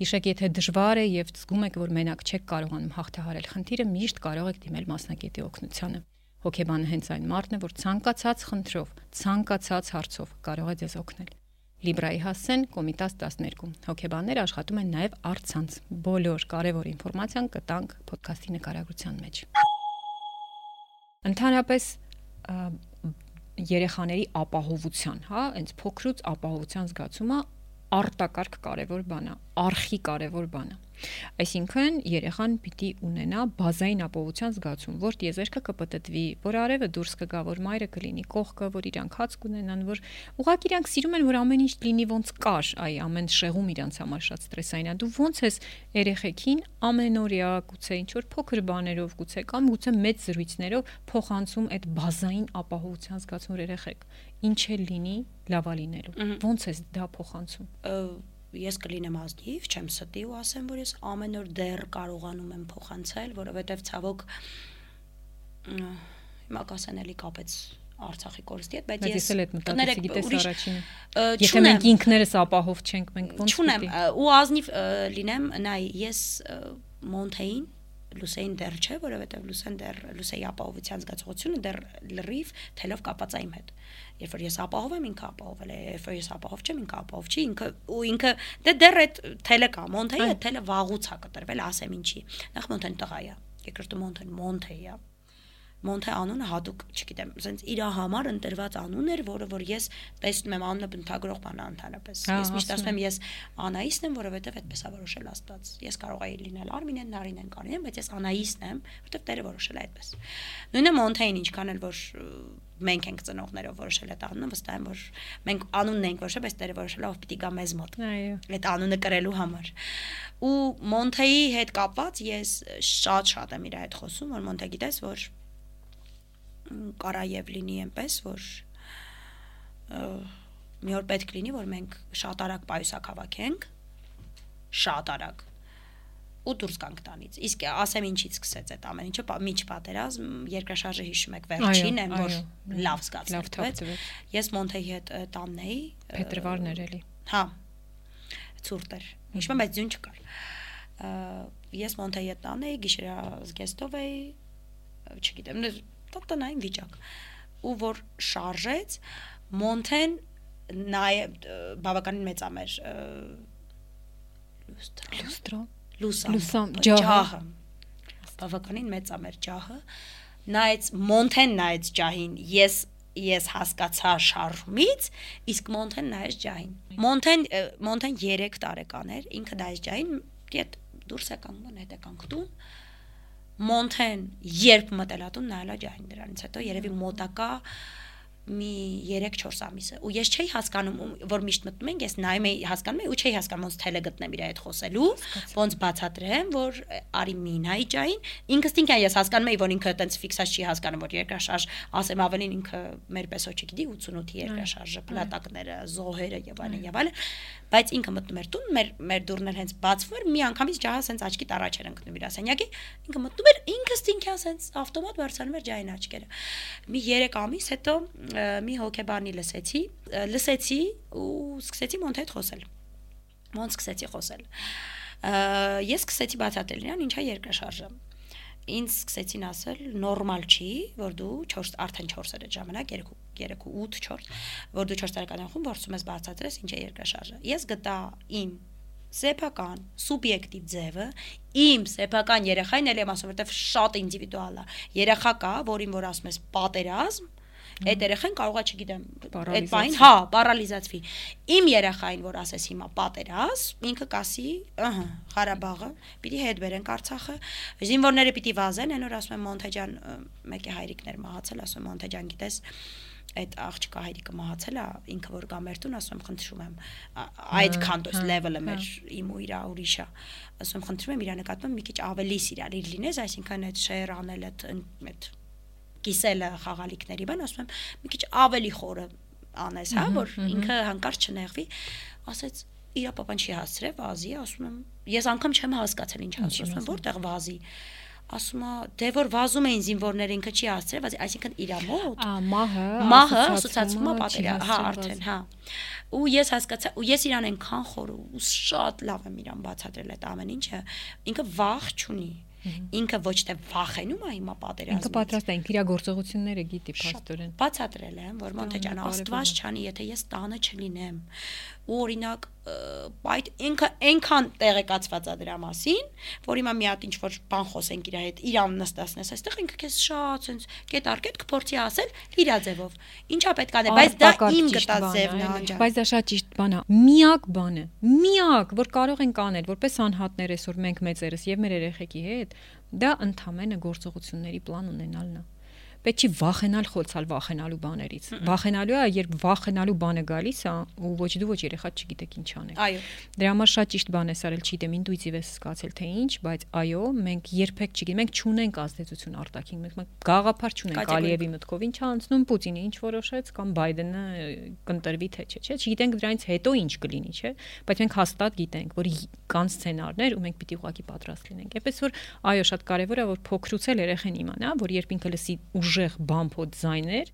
Հիշեք, եթե դժվար է եւ զգում եք, որ մենակ չեք կարողանում հաղթահարել խնդիրը, միշտ կարող եք դիմել մասնակետի օգնությանը։ Հոգեբանը հենց այն մարդն է, որ ցանկացած խնդրով, ցանկացած հարցով կարող է ձեզ օգնել։ Լիբրայի հասցեն Կոմիտաս 12։ Հոգեբանները աշխատում են նաև առցանց։ Բոլոր կարևոր ինֆորմացիան կտանք ոդքասթի նկարագրության մեջ։ Ընդհանրապես երեխաների ապահովության, հա, այնց փոքրուց ապահովության զգացումը արտակարգ կարևոր բան է, արխի կարևոր բան է։ Այսինքն երեխան պիտի ունենա բազային ապահովության զգացում, որ տիեզերքը կպտտվի, որ արևը դուրս կգա, որ մայրը կլինի կողքը, որ իրանք հաց կունենան, որ ուղղակի իրանք սիրում են, որ ամեն ինչ լինի ոնց կար, այ ամեն շեղում իրանք համար շատ ստրեսային է։ Դու ոնց ես երեխեքին ամենօրյա գուցե ինչ որ փոքր բաներով գուցե կամ գուցե մեծ զրույցներով փոխանցում այդ բազային ապահովության զգացում երեխեք ինչ էլ լինի լավա լինելու ոնց ես դա փոխանցում ես կլինեմ ազնիվ, չեմ ստի ու ասեմ, որ ես ամեն օր դեռ կարողանում եմ փոխանցել, որովհետև ցավոք հիմա կասեն էլի կապեց Արցախի կորստի հետ, բայց ես կներեք առաջինը։ Եթե մենք ինքներս ապահով չենք, մենք ոնց Չունեմ ու ազնիվ լինեմ, նայ, ես Մոնթեին Լուսեին դեռ չէ, որովհետև Լուսեն դեռ Լուսեի ապահովության զգացողությունը դեռ լրիվ թելով կապած այն հետ։ Երբ որ ես ապահով եմ, ինքը ապահովել է, երբ որ ես ապահով չեմ, ինքը ապահով չի, ինքը ու ինքը դե դեռ այդ թելը կա, Մոնթեի այդ թելը վաղուց է կտրվել, ասեմ ինչի։ Նախ Մոնթեն տղա է, երկրորդը Մոնթեն Մոնթեի է Մոնթե անունը հատուկ, չգիտեմ, ասենց իր համար ընտրված անուն էր, որը որ ես տեսնում եմ անունը բնթագրող բան ընդհանրապես։ Ես միշտ ասում եմ ես Անայիսն եմ, որովհետև այդպես է որոշել Աստված։ Ես կարող էի լինել Արմինեն, Նարինեն, Կարինեն, բայց ես Անայիսն եմ, որովհետև Տերը որոշել է այդպես։ Նույնը Մոնթեին ինչքան էլ որ մենք ենք ծնողներով որոշել այդ անունը, վստահ եմ, որ մենք անունն ենք որոշել, բայց Տերը որոշել է ով պիտի գա մեզ մոտ։ Այո։ Այդ անունը կրելու համար։ Ու Մոնթեի հետ կապված ես շատ-շատ եմ իր հետ խոսում, որ Մոնթե գիտես, որ կարա եւ լինի այնպես, որ մի օր պետք լինի, որ մենք շատ արագ պայուսակ հավաքենք, շատ արագ ու դուրս գանք տանից։ Իսկ ասեմ ինչից սկսեց այդ ամեն ինչը, միջ պատերազմ, երկրաշարժը հիշում եք վերջին են, որ լավ զգացվեց։ Ես Մոնթեի հետ տանն էի։ Փետրվարներ էլի։ Հա։ Ցուրտ էր։ Հիշում եմ, բայց ձյուն չկար։ Ես Մոնթեի հետ տանն էի, գիշերա զգեստով էի, չգիտեմ, տնային վիճակ ու որ շարժեց Մոնթեն նաև բավականին մեծամեր լուստրո լուստրո լուսամ ջահը։ բավականին մեծամեր ջահը նայեց մոնթեն նայեց ջահին ես ես հասկացա շարժումից իսկ մոնթեն նայեց ջահին մոնթեն մոնթեն 3 տարեկան էր ինքը նայեց ջահին դիետ դուրս եկան մոն հետ եկան քտուն մոնթեն երբ մտելատուն նայելա ջահին դրանից հետո երևի մոտակա մի 3-4 ամիս է ու ես չէի հասկանում ում- որ միշտ մտնում ենք ես նայում եի հասկանում եի ու չէի հասկանում ոնց թելը գտնեմ իր հետ խոսելու ոնց բացատրեմ որ արի մի նայի ջային ինքս ինքն ես հասկանում եի որ ինքը այտենց ֆիքսած չի հասկանում որ երկրաշարժ ասեմ ավելին ինքը մեր պես ոչ չգիտի 88-ի երկրաշարժը փլատակները զոհերը եւ այլն եւ այլն բայց ինքը մտնում էր տուն մեր մեր դուրն էլ հենց բացվում էր մի անգամից ջահը հենց աչքի տարաջ էր ընկնում իր ասենյակի ինքը մտնում էր ինքս ինքն հենց ավտոմատ բարձրանում էր ջային աչքերը մի 3 ամիս հետո մի հոկեբանի լսեցի լսեցի ու սկսեցի մոնտ հետ խոսել ոնց սկսեցի խոսել ես սկսեցի բացատրել իրան ինչա երկրաշարժը ինձ սկսեցին ասել նորմալ չի որ դու 4 արդեն 4 էր այդ ժամանակ 3 3 8 4 որ դու 4 տարեկան խումբ որսում ես բացատրես ինչ է երկրաշարժը ես գտա իմ սեփական սուբյեկտիվ ձևը իմ սեփական երեխային էլ եմ ասում որովհետև շատ ինդիվիդուալ է երեխա կա որին որ ասում ես պատերազմ այդ երեխան կարողա չգիտեմ այդ բային հա պարալիզացվի իմ երեխային որ ասես հիմա պատերազմ ինքը կասի ըհը Ղարաբաղը պիտի հետ բերենք Արցախը զինվորները պիտի վազեն այն որ ասում եմ Մոնտեջան ը, մեկի հայրիկներ մահացել ասում եմ Մոնտեջան գիտես այդ աղջկա հայրիկը մահացել է ինքը որ կա մեր տուն ասում եմ խնդրում եմ այդքան դոս հա, լեվելը հա։ մեր իմ ու իր ուրիշ է ասում եմ խնդրում եմ իր նկատմամբ մի քիչ ավելի սիրալիր լինես այսինքն այդ շեյր անել այդ այդ կիսելը խաղալիքների բան ասում եմ մի քիչ ավելի խորը անես հա որ ինքը հանկարծ չնեղվի ասեց իր papan չի հասցրել վազի ասում եմ ես անգամ չեմ հասկացել ինչ Ինչի ասում եմ որտեղ վազի ասում է դե որ վազում էին զինվորները ինքը չի հասցրել վազի այսինքն իր մոտ Ա մահը մահը ասոցացվում է պատերա, հա, արդեն, հա։ Ու ես հասկացա, ու ես իրան այնքան խոր ու շատ լավ եմ իրան բացատրել այդ ամեն ինչը։ Ինքը վախ չունի։ Ինքը ոչ թե վախենում է հիմա պատերազմից։ Ինքը պատրաստ է, ինքը իր գործողությունները գիտի փաստորեն։ բացատրել եմ, որ Մոնտեջան աստված չանի, եթե ես տանը չլինեմ։ Ու օրինակ այդ ինքը այնքան տեղեկացված է դրա մասին, որ հիմա մի հատ ինչ որ բան խոսենք իր հետ, իրան նստացնես, այստեղ ինքը քեզ շատ sense կետ արկետ կփորձի ասել իր ձևով։ Ինչա պետք անել, բայց դա իմ է, ձևն է, անջան։ Բայց դա շատ ճիշտ բան է։ Միակ բանը, միակ, որ կարող ենք անել, որպես անհատներ այսօր մենք մեծերս եւ մեր երեխեքի հետ, դա ընդամենը գործողությունների պլան ունենալն է։ Պետք չի վախենալ խոցալ վախենալու բաներից։ Վախենալու է, երբ վախենալու բանը գալիս է, ու ոչ դու ոչ երեխա չգիտեք ինչ անել։ Այո։ Դրա համար շատ ճիշտ բան է սարել, չգիտեմ, ինտուիտիվ է զգացել թե ինչ, բայց այո, մենք երբեք չգիտենք, մենք չունենք ազդեցություն արտաքին, մենք գաղափար չունենք Ալիևի մտքով ինչ անցնում Պուտինը ինչ որոշեց կամ Բայդենը կընտրվի թե չէ, չէ, չգիտենք դրանից հետո ինչ կլինի, չէ, բայց մենք հաստատ գիտենք, որ կան սցենարներ ու մենք պիտի ուղղակի պատրաստ լինենք։ Էպես որ այո, շատ կարևոր է որ փոքրուց էլ երեխեն իմանա, որ երբ ինքը լսի ուժեղ բամփոտ ձայներ,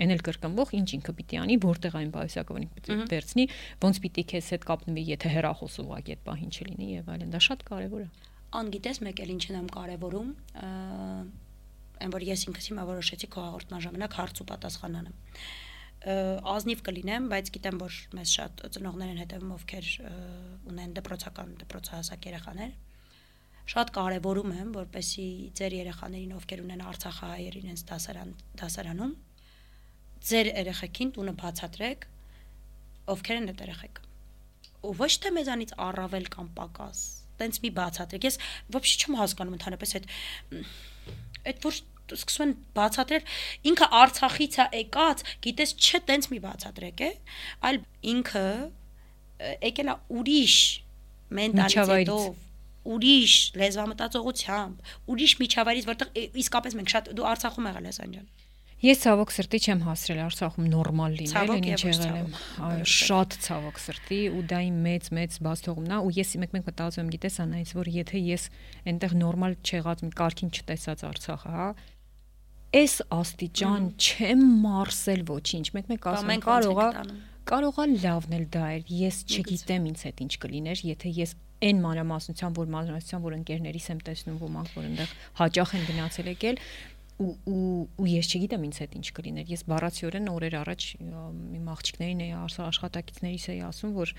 այն էլ կրկնվող ինչ ինքը պիտի անի, որտեղ այն ինքը պիտի վերցնի, ոնց պիտի քեզ հետ կապնվի, եթե հերախոս ուղղակի այդ պահին չլինի եւ այլն, դա շատ կարևոր է։ Անգիտես մեկ էլ ինչն եմ կարևորում, ը, այն որ ես ինքս հիմա որոշեցի քո հաղորդման ժամանակ հարց ու պատասխան անեմ։ Ազնիվ կլինեմ, բայց գիտեմ, որ մեզ շատ ծնողներ են հետևում, ովքեր ունեն դպրոցական, դպրոցահասակ երեխաներ։ Շատ կարևորում եմ, որպեսի ձեր երեխաներին, ովքեր ունեն Արցախահայեր իրենց դասարան դասարանում, ձեր երեխեքին տունը բացատրեք, ովքեր են այդ երեխեքը ու ոչ թե մեզանից առավել կամ պակաս տենց մի բացատրեք ես ոբշի չեմ հասկանում ընդհանրապես այդ այդ որ սկսում են բացատրել ինքը Արցախից է եկած գիտես չէ տենց մի բացատրեք է այլ ինքը եկել է ուրիշ մենտալիտետով ուրիշ լեզվամտածողությամբ ուրիշ միջավայրից որտեղ իսկապես մենք շատ դու Արցախում եղել ես անջան Ես ցավոք սրտի չեմ հասրել Արցախում նորմալ լինել, ինչ եղել եմ։ Այո, շատ ցավոք սրտի ու դա իմ մեծ մեծ բացթողումն է ու ես մեկ-մեկ մտածում եմ, գիտես անայից, որ եթե ես այնտեղ նորմալ չեղած մի կարգին չտեսած Արցախը, հա, այս աստիճան չեմ մարսել ոչինչ։ Մեկ-մեկ ասում եմ, կարողա տանում։ կարողա լավն էլ դա էր։ Ես չգիտեմ ինձ հետ ինչ կլիներ, եթե ես այն մանրամասնության, որ մանրամասնության, որ ընկերներիս եմ տեսնում ոմանք, որ այնտեղ հաճախ են գնացել եկել, ու ու ու ես չգիտեմ ինձ հետ ինչ կլիներ։ Ես բառացիորեն օրեր առաջ իմ աղջիկներին էի աշխատակիցներիս էի ասում, որ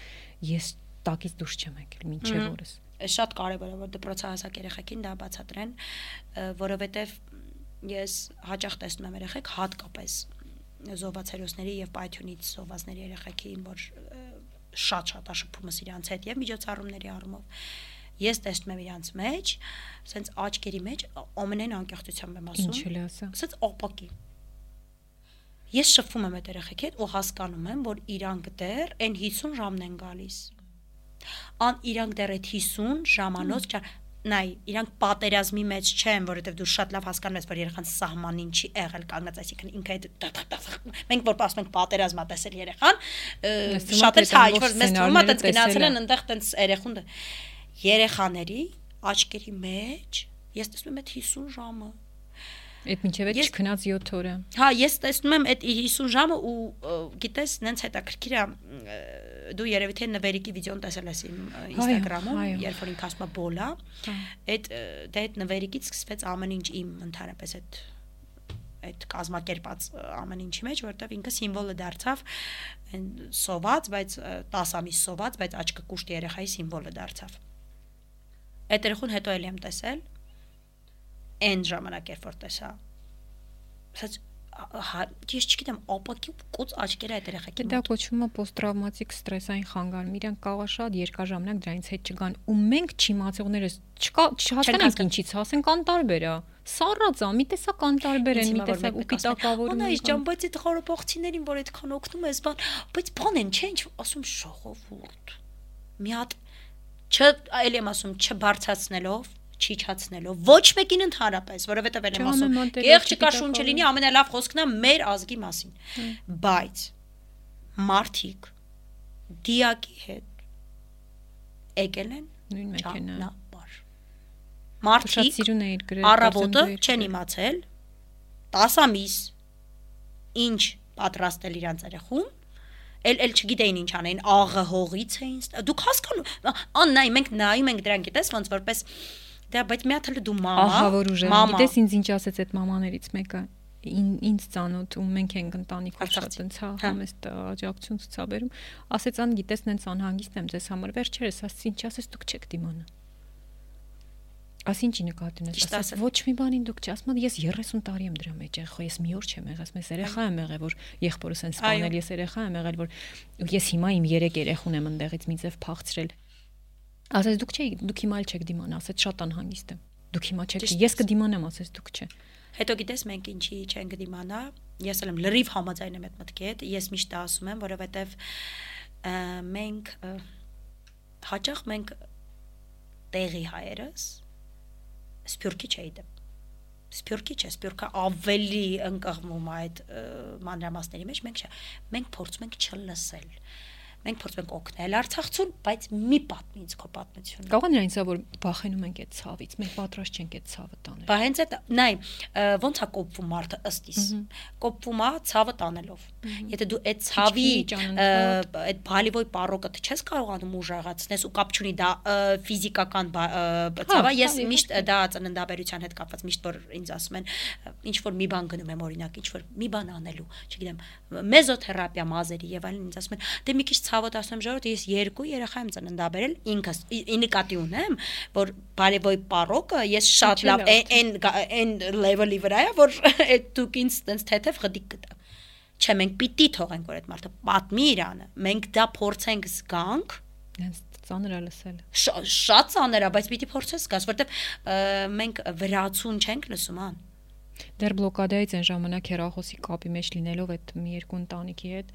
ես տակից դուրս չեմ եկել մինչև օրս։ Շատ կարևոր է որ դպրոցահասակ երեխեքին դա բացատրեն, որովհետև ես հաճախ տեսնում եմ երեխեք հատկապես զոհված եւ պայթյունից զոհվածների երեխեքին, որ շատ-շատ աշփումս իրանց հետ եւ միջոցառումների առումով ես տեսնում եմ իրանց մեջ, սենց աչքերի մեջ ամենայն անկեղծությամբ եմ ասում։ Ինչ էլ ասա։ Սենց օպակի։ Ես շփվում եմ այդ երեխեքի հետ ու հասկանում եմ, որ իրանք դեռ այն 50 ժամն են գալիս։ Ան իրանք դեռ այդ 50 ժամանոց նայ, իրանք պատերազմի մեջ չեն, որովհետև դու շատ լավ հասկանում ես, որ երեխան սահմանին չի եղել կանգնած, այսինքն ինքը այդ մենք որ ասում ենք պատերազմա տեսել երեխան, շատերս հայ, որ մեզ թվում է տենց գնացել են այնտեղ տենց երեխուն երեխաների աչքերի մեջ ես տեսնում եմ այդ 50 ժամը Այդ մինչև այդ չքնած 7 օրը։ Հա, ես տեսնում եմ այդ 50 ժամը ու գիտես, նենց հետաքրքիր է դու երևի թե նվերիկի վիդեոն տեսել ես իմ Instagram-ում, երբ որ ինքը ասում է բոլա։ Այդ դե այդ նվերիկից սկսվեց ամեն ինչ իմ ընդհանրապես այդ այդ կազմակերպած ամեն ինչի մեջ, որտեվ ինքը սիմվոլը դարձավ սոված, բայց 10 ամիս սոված, բայց աչքը կուշտ երեխայի սիմվոլը դարձավ։ Այդ երախուն հետո էլ եմ տեսել այն ժամանակ երբ որ տեսա ասած հա ես չգիտեմ ապակի կոց աչքերը այդ երեխեքի դա կոչվում է պոստրավմատիկ ստրեսային խանգարում իրենք կարող է շատ երկար ժամանակ դրանից հետ չգան ու մենք չիմացողներս չկա չհասկանանք ինչից ասենք անտարբեր է սառած է մի տեսակ անտարբեր են մի տեսակ ու պիտակավորում են ջան բայց այդ խորոփողցիներին որ այդքան օգնում ես բան բայց բան են չէ ինչ ասում շողովուրդ մի հատ չ այլ եմ ասում չբարձացնելով չիջացնելով ոչ մեկին ընդհանրապես, որովհետև եմ ասում, եղջ չկա շունչը լինի ամենալավ խոսքն է մեր ազգի մասին։ Բայց մարդիկ դիակի հետ եկել են նույն մեքենա։ Մարդիկ Առավոտը չեն իմացել 10 ամիս ինչ պատրաստել իրանց երախուն էլ էլ չգիտեին ինչ անեն, աղը հողից էին։ Դուք հասկանում, ան նայ, մենք նայում ենք դրան, գիտես, ոնց որպես Դա բայց մի հատ էլ դու մամա։ Ահա որ ուժը։ Գիտես ինձ ինչ ասեց այդ մամաներից մեկը ինձ ծանոթ ու մենք ենք ընտանիքով շատ ընցա համեստ աջակցություն ցուցաբերում ասեց ան գիտես նենց անհանգիստ եմ ձեզ համար վերջերս ասց ինչ ասես դուք չեք դիմանա ասինչի նկատի ունես ասես ոչ մի բանին դուք չասում ես 30 տարի եմ դրա մեջ եղել ես մի օր չեմ ասում ես երեխա եմ եղել որ եղբորս են սպանել ես երեխա եմ եղել որ ես հիմա իմ 3 երեխուն եմ ընդեղից մի ձև փախցրել Ասես դուք չէ, դուք հիմա էլ չեք դիմանա, ասեց շատ անհանգիստ եմ։ Դուք հիմա չեք, ես կդիմանամ, ասես դուք չէ։ Հետո գիտես մենք ինչի չենք դիմանա։ Ես էլ եմ լրիվ համաձայն եմ այդ մտքի հետ։ Ես միշտ ասում եմ, որովհետև մենք հաճախ մենք տեղի հայերս սփյուրքի չէի դեմ սփյուրքի չէ, սփյուրքը ավելի ընկղվում այդ մանրամասների մեջ, մենք չէ։ Մենք փորձում ենք չլսել մենք փորձում ենք օգնել Արցախցուն, բայց մի պատմի ինձ քո պատմությունը։ Կարող է նրանից որ բախենում ենք այդ ցավից, մենք պատրաստ չենք այդ ցավը տանել։ Բա հենց այդ նայ, ոնց է կոպվում մարդը ըստ իս։ Կոպվում է ցավը տանելով։ Եթե դու այդ ցավի այդ բալիվոյ պարոկը չես կարողանում ուժեղացնես ու կապ չունի դա ֆիզիկական հա, ցավը, ես միշտ դա ծննդաբերության հետ կապված միշտ որ ինձ ասում են ինչ որ մի բան գնում եմ օրինակ, ինչ որ մի բան անելու, չգիտեմ, մեզոթերապիա մազերի եւ այլն ինձ ասում են, դե մի քիչ ցավոտ ասեմ ժողովուրդ, ես երկու երեխա եմ ծննդաբերել, ինքս ինիկատի ունեմ, որ բարևոյ պարոկը ես շատ լավ այն այն լեվելի վրա է, որ այդ դուք ինձ տենց թեթև գդիկ կտա։ Չէ, մենք պիտի թողենք, որ այդ մարդը պատմի իրանը։ Մենք դա փորձենք զգանք, հենց ծանր է լսել։ Շատ ծանր է, բայց պիտի փորձես զգաս, որովհետև մենք վրացուն չենք լսում ան։ Դեռ բլոկադայից այն ժամանակ հերախոսի կապի մեջ լինելով այդ մի երկու ընտանիքի հետ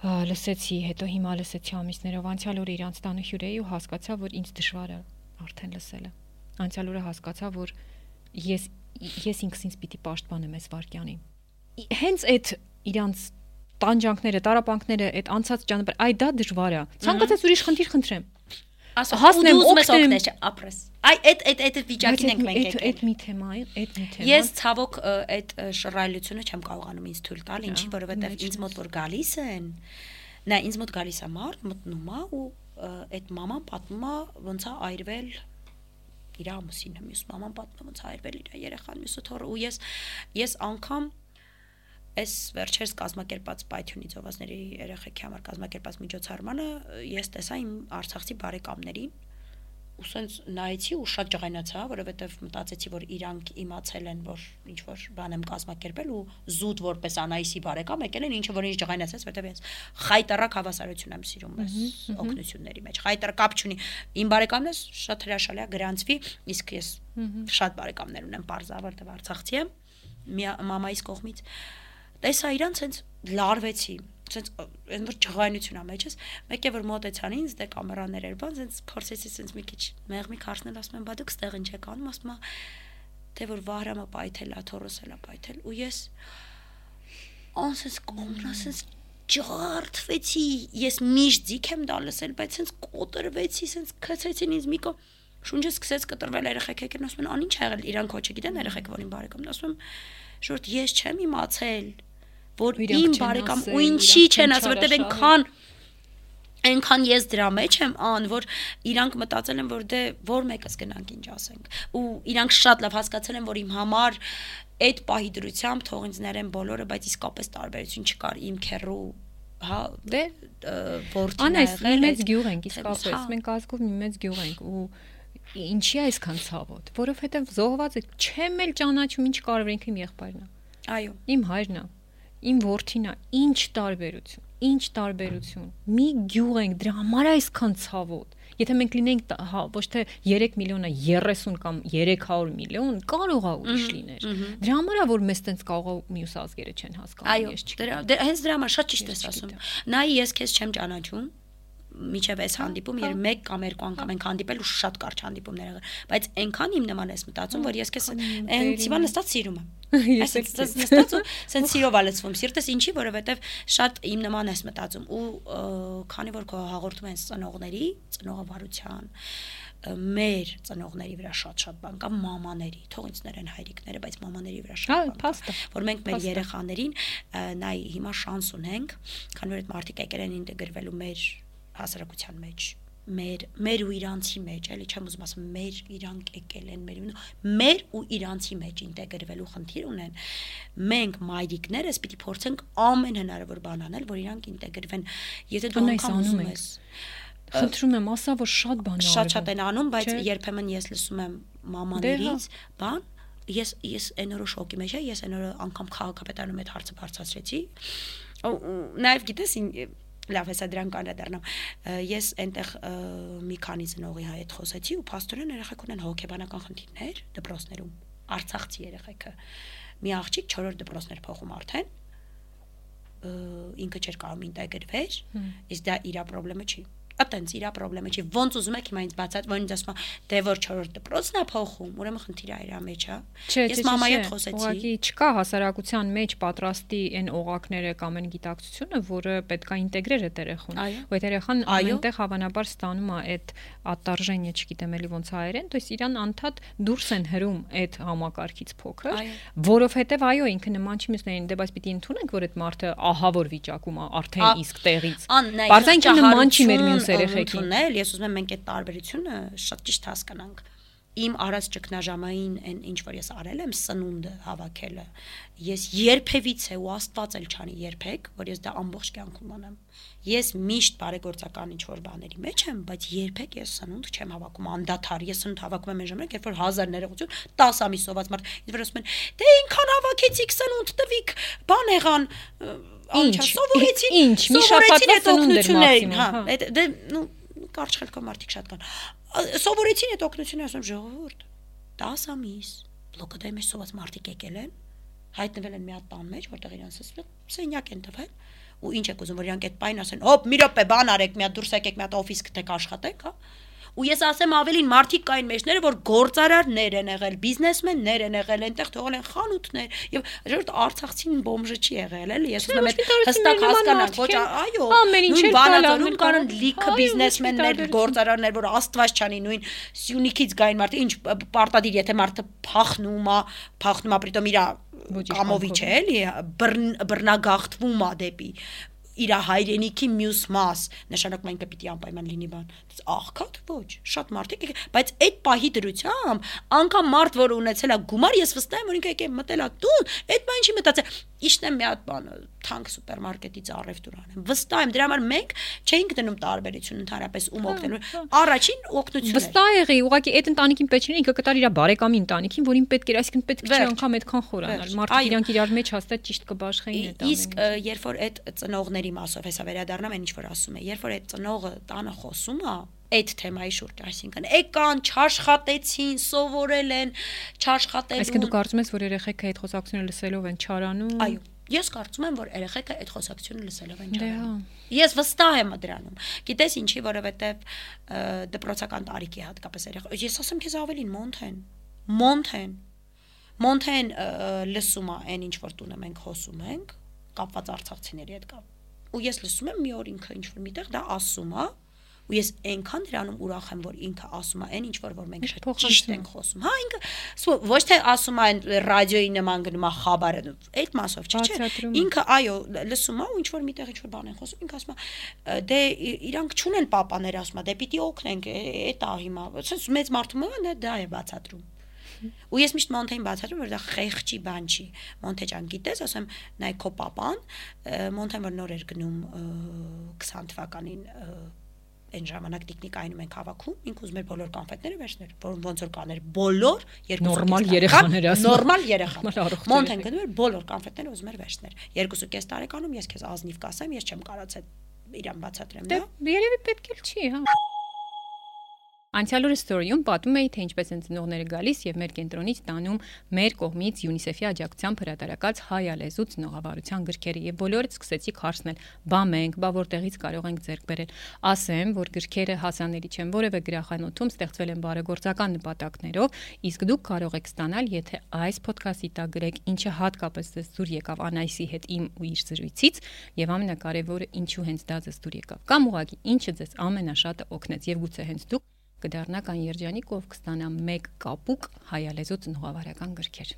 լսեցի, հետո հիմա լսեցի ամիսներով անցյալ օրը իրանց տանը հյուր էի ու հասկացա, որ ինձ դժվար է արդեն լսելը։ Անցյալ օրը հասկացա, որ ես ես ինքս ինձ պիտի պաշտպանեմ այս վարքյանին։ Հենց այդ իրանց տանջանքները, տարապանքները, այդ անցած ճանապարհ, այ դա դժվար է։ Ցանկացած ուրիշ խնդիր խնդրեմ ասում հասնեմ օգնեմ ապրես այ այդ այդ այդ վիճակին ենք մենք եկել այդ մի թեմա է այդ մի թեմա ես ցավոք այդ շռայլությունը չեմ կարողանում ինձ թույլ տալ ինչի որովհետև ինձ մոտ որ գալիս են նա ինձ մոտ գալիս է մարդ մտնում է ու այդ մաման պատմում է ոնց է այրվել իր ամուսինը, մյուս մաման պատմում ոնց հայրվել իր երեխան, մյուսը թորը ու ես ես անգամ այս վերջերս կազմակերպած պայթյունի ծովազների երեխեքի համար կազմակերպած միջոցառմանը ես տեսա իմ արցախցի բարեկամներին ու սենց նայեցի ու շատ ջղայնացա, որովհետև մտածեցի, որ իրանք իմացել են, որ ինչ որ բան եմ կազմակերպել ու զուտ որպես Անայիսի բարեկամ եկել են, ինչը որ ինձ ջղայնացած, որովհետև ես խայտարակ հավասարություն եմ սիրում այս օգնությունների մեջ։ Խայտար կապ չունի։ Իմ բարեկամն է շատ հրաշալի է գրանցվի, իսկ ես շատ բարեկամներ ունեմ, parza, որտեղ Արցախցի եմ, մամայիս կողմից տեսա իրան ցենց լարվեցի ցենց այն որ ջղայնություն ա մեջս մեկ է որ մոտեցան ինձ դե կամերաներ էր բան ցենց փորձեցի ցենց մի քիչ մեղմի քարշնել ասում եմ բա դուք ստեղ ինչ եք անում ասում թե որ վահրամը պայթել ա թորոսել ա պայթել ու ես անսես կոմնասես ջարդվեցի ես միշտ ձիք եմ դա լսել բայց ցենց կոտրվեցի ցենց քցեցին ինձ մի կո շունչը սկսեց կտրվել երեխեք եկեն ասում են ան ինչ ա եղել իրան քո չգիտեն երեխեք որ իմ բարեկամն ասում շուրջ ես չեմ իմացել որ իմ բարեկամ ու ինչի չեն ասում, որտեղ այնքան այնքան ես դրա մեջ եմ ան որ իրանք մտածել են որ դե որ մեկս գնանք ինչ ասենք ու իրանք շատ լավ հասկացել են որ իմ համար այդ պահի դրությամբ թող ինձ ներեն բոլորը բայց իսկապես տարբերություն չկար իմ քերու հա դե որտին անայս մի մեծ գյուղ ենք իսկապես մենք ազգով մի մեծ գյուղ ենք ու ինչի այսքան ցավոտ որովհետև զոհված է չեմ էլ ճանաչում ինչ կարևոր ինքը իմ եղբայրն է այո իմ հայրն է իմ որդին է, ինչ տարբերություն, ինչ տարբերություն։ Մի գյուղ ենք, դրա համար է այսքան ցավոտ։ Եթե մենք լինենք հա ոչ թե 3 միլիոնը 30 կամ 300 միլիոն, կարող է ուրիշ լիներ։ Դրա համար է որ մեզ տենց կարող է մյուս ազգերը չեն հասկանում, ես չգիտեմ։ Այո, դրա հենց դրա համար շատ ճիշտ ես ասում։ Նայ ես քեզ չեմ ճանաչում, միջև այս հանդիպում, երբ մեկ կամ երկու անգամ ենք հանդիպել ու շատ կարճ հանդիպումներ եղել, բայց այնքան իմ նման ես մտածում, որ ես քեզ այն ցիվա նստած սիրում եմ։ Ես էս նստած ու սենց սիրով ալեցվում սիրտս ինչի, որովհետև շատ իմ նման ես մտածում ու քանի որ քո հաղորդում են ծնողների, ծնողավարության մեր ծնողների վրա շատ-շատ բան կա մամաների, թող ինձ ներեն հայրիկները, բայց մամաների վրա շատ հա, բան կա, որ մենք մեր երեխաներին նայ հիմա շանս ունենք, քանի որ այդ մարդիկ եկել են ինտեգրվելու մեր հասարակության մեջ մեր մեր ու իրանցի մեջ, էլի չեմ ուզում ասում մեր իրանք եկել են մեր մեր ու իրանցի մեջ ինտեգրվելու խնդիր ունեն։ Մենք մայրիկներս պիտի փորձենք ամեն հնարավոր բան անել, որ իրանք ինտեգրվեն։ Եթե դու անգամ ուզում ես խնդրում եմ, ասա որ շատ բան արվում։ Շատ-շատ են անում, բայց երբեմն ես լսում եմ մամաներից հա։ բան, ես ես այն օրը շոկի մեջ եմ, ես այն օրը անգամ քաղաքապետարանում այդ հարցը բարձրացրեցի։ Նաև գիտես լավ հեսա դրան կանրադառնամ ես այնտեղ մի քանի ծնողի հետ խոսեցի ու փաստորեն երեխեք ունեն հոգեբանական խնդիրներ դպրոցներում արցախցի երեխեքը մի աղջիկ 4-րդ դպրոցներ փոխում արդեն ինքը չէր կարող ինտեգրվել իսկ դա իր խնդրեմը չի Ատենց իրա խնդրեմը չի։ Ոնց ուզում եք հիմա ինձ բացած, որ ինձ ասում դե որ 4-րդ դպրոցն է փոխում, ուրեմն խնդիրը իրա մեջ է։ Ես մամայի հետ խոսեցի։ Ուղղակի չկա հասարակության մեջ պատրաստի այն օղակները կամ այն գիտակցությունը, որը պետքա ինտեգրեր այդ երեխուն։ Ու այդ երեխան ամենտեղ հավանաբար ստանում է այդ ատարժենը, չգիտեմ էլի ոնց հայերեն, то есть իրան անդադ դուրս են հրում այդ համակարգից փոքր, որովհետև այո, ինքը նման չի մյուսներին, դե բայց պիտի ընդունենք, որ այդ մարդը ահա որ վիճակում է արդեն իսկ տեղից։ Բարձր ինքը նման չի մեր մյուս երեխեքին։ ես ուզում եմ մենք այդ տարբերությունը շատ ճիշտ հասկանանք իմ արած ճգնաժամային այն ինչ որ ես արել եմ սնունդը հավաքելը ես երբևիցե ու աստված էլ չանի երբեք որ ես դա ամբողջ կյանքում անեմ ես միշտ բարեգործական ինչ որ բաների մեջ եմ բայց երբեք ես սնունդ չեմ հավաքում անդադար ես սնունդ հավաքում եմ ժամանակ երբ որ հազար ներողություն 10 ամիս սոված մարդ ինձ վրա ասում են դե ինքան հավաքեցիք սնունդ տվիք բան եղան ինչ սովորեցին ինչ մի շաբաթվա էր մաքսիմում հա դե նու կարճ խելքով մարդիկ շատ կան սովորեցին այդ օգնությունը ասում ժողովուրդ 10 ամիս բլոկը դե մեջ սոված մարդիկ եկել են հայտնվել են մի հատ տան մեջ որտեղ իրանց սենյակ են տվել ու ինչ եք ուզում որ իրանք այդ պայն ասեն հոп մի րոպե բան արեք մի հատ դուրս եկեք մի հատ օֆիս գտեք աշխատեք հա ու ես ասեմ ավելին մարդիկ կային մեջները որ գործարարներ են եղել բիզնեսմեններ են եղել այնտեղ թողել են խանութներ եւ ժողովուրդ արցախցին բոմժը չի եղել էլի ես ուզում եմ հստակ հասկանալ ոչ այո նույն բանաձորում կան լիքը բիզնեսմեններ գործարարներ որ աստված չանի նույն սյունիքից գային մարդը ինչ պարտադիր եթե մարդը փախնում է փախնում է պրիտոմ իր կամովի չէ էլի բռնագաղթվում է դեպի իր հայրենիքի մյուս մաս, նշանակում ինքը պիտի անպայման լինի բան։ Աղքատ ոչ, շատ մարդիկ, բայց այդ պահի դրությամբ անգամ մարդ, որ ունեցել է գումար, ես վստահ եմ, որ ինքը եկե մտել է տուն, այդ բան չի մտածել։ Իշտեմ մի հատ բան, թանկ սուպերմարկետից առևտուր անեմ։ Վստահ եմ, դրա համար մենք չէինք դնում տարբերություն ընդհանրապես ում օգնելու։ Առաջին օգնությունը։ Վստահ եղի, ուղղակի այդ ընտանիքին պետք չէ ինքը կտար իր բարեկամի ընտանիքին, որին պետք էր, այսինքն պետք չէ անգամ այդքան խորանալ։ Մարդիկ իրանք իրար մեջ հաստատ ճիշտ կբաշխեին այդ ամենը։ Իսկ երբ որ այդ ծնողների մասով հեսա վերադառնամ, այն ինչ որ ասում է, երբ որ այդ ծնողը տանը խոսում է, այդ թեմայի շուրջ, այսինքն եկան, չաշխատեցին, սովորել են, չաշխատելու։ Այսինքն դու կարծում ես, որ երեխեքը այդ խոսակցությունը լսելով են չարանում։ Այո, Ես կարծում եմ, որ երեխեքը այդ խոսակցությունը լսելով են Դե հա։ ճարանում։ Ես վստահ եմ դրանում։ Գիտես ինչի, որովհետև դպրոցական տարիքի հատկապես երեխա։ Ես ասեմ քեզ ավելին մոնթեն։ Մոնթեն։ Մոնթեն լսում է այն ինչ որ տունը մենք խոսում ենք, կապված արցախցիների հետ կապ։ Ու ես լսում եմ մի օր ինքը ինչ որ միտեղ դա ասում է, ու ես այնքան դրանում ուրախ եմ որ ինքը ասում է այն ինչ որ որ մենք շատ ճիշտ ենք խոսում հա ինքը ոչ թե ասում է այն ռադիոյի նման գնում է խաբարը այդ մասով չի չէ ինքը այո լսում է ու ինչ որ միտեղ ինչ որ բան են խոսում ինքը ասում է դե իրանք չունեն papaներ ասում է դե պիտի օգնենք այդ ա հիմա ասես մեծ մարդու մը դա է բացատրում ու ես միշտ Մոնթեին բացատրում որ դա խեղճի բան չի Մոնթե ջան գիտես ասեմ նայ քո papan Մոնթեն որ նոր էր գնում 20 թվականին այն ժամանակ տիկնիկայինում ենք հավաքում, ինք ուզում էր բոլոր կոնֆետները վերցներ, որ ոնց որ կաներ բոլոր երկու նորմալ երեխաներ ասում։ Նորմալ երեխա։ Մոնթեն գնում էր բոլոր կոնֆետները ուզում էր վերցներ։ 2.5 տարեկանում ես քեզ ազնիվ կասեմ, ես չեմ կարած այդ իրան բացատրեմ, դա։ Դե երևի պետք էլ չի, հա։ Անցյալ օրը ստորիում պատմում էի, թե ինչպես են ծնողները գալիս եւ մեր կենտրոնից տանում մեր կողմից ՅՈՒՆԻՍԵՖ-ի աջակցությամբ հրատարակած հայալեզու ծնողավարության գրքերը եւ բոլորը սկսեցիք հարցնել. «Բա մենք, բա որտեղից կարող ենք ձեռք բերել»։ Ասեմ, որ գրքերը հասանելի չեն որևէ գրախանութում, ստեղծվել են բարեգործական նպատակներով, իսկ դուք կարող եք ստանալ, եթե այս ոդքասթի տակ գրեք, ինչը հատկապես ձեզ դուր եկավ Անայսի հետ իմ ու իր զրույցից եւ ամենակարևորը ինչու հենց դա ձեզ դուր եկավ։ Կամ ուղղակի ինչը ձեզ ամենաշատը օգնեց եւ գուցե հենց դուք կդառնա կան երջանիկ, ով կստանա 1 կապուկ հայալեզու ծնողավարական գրքեր։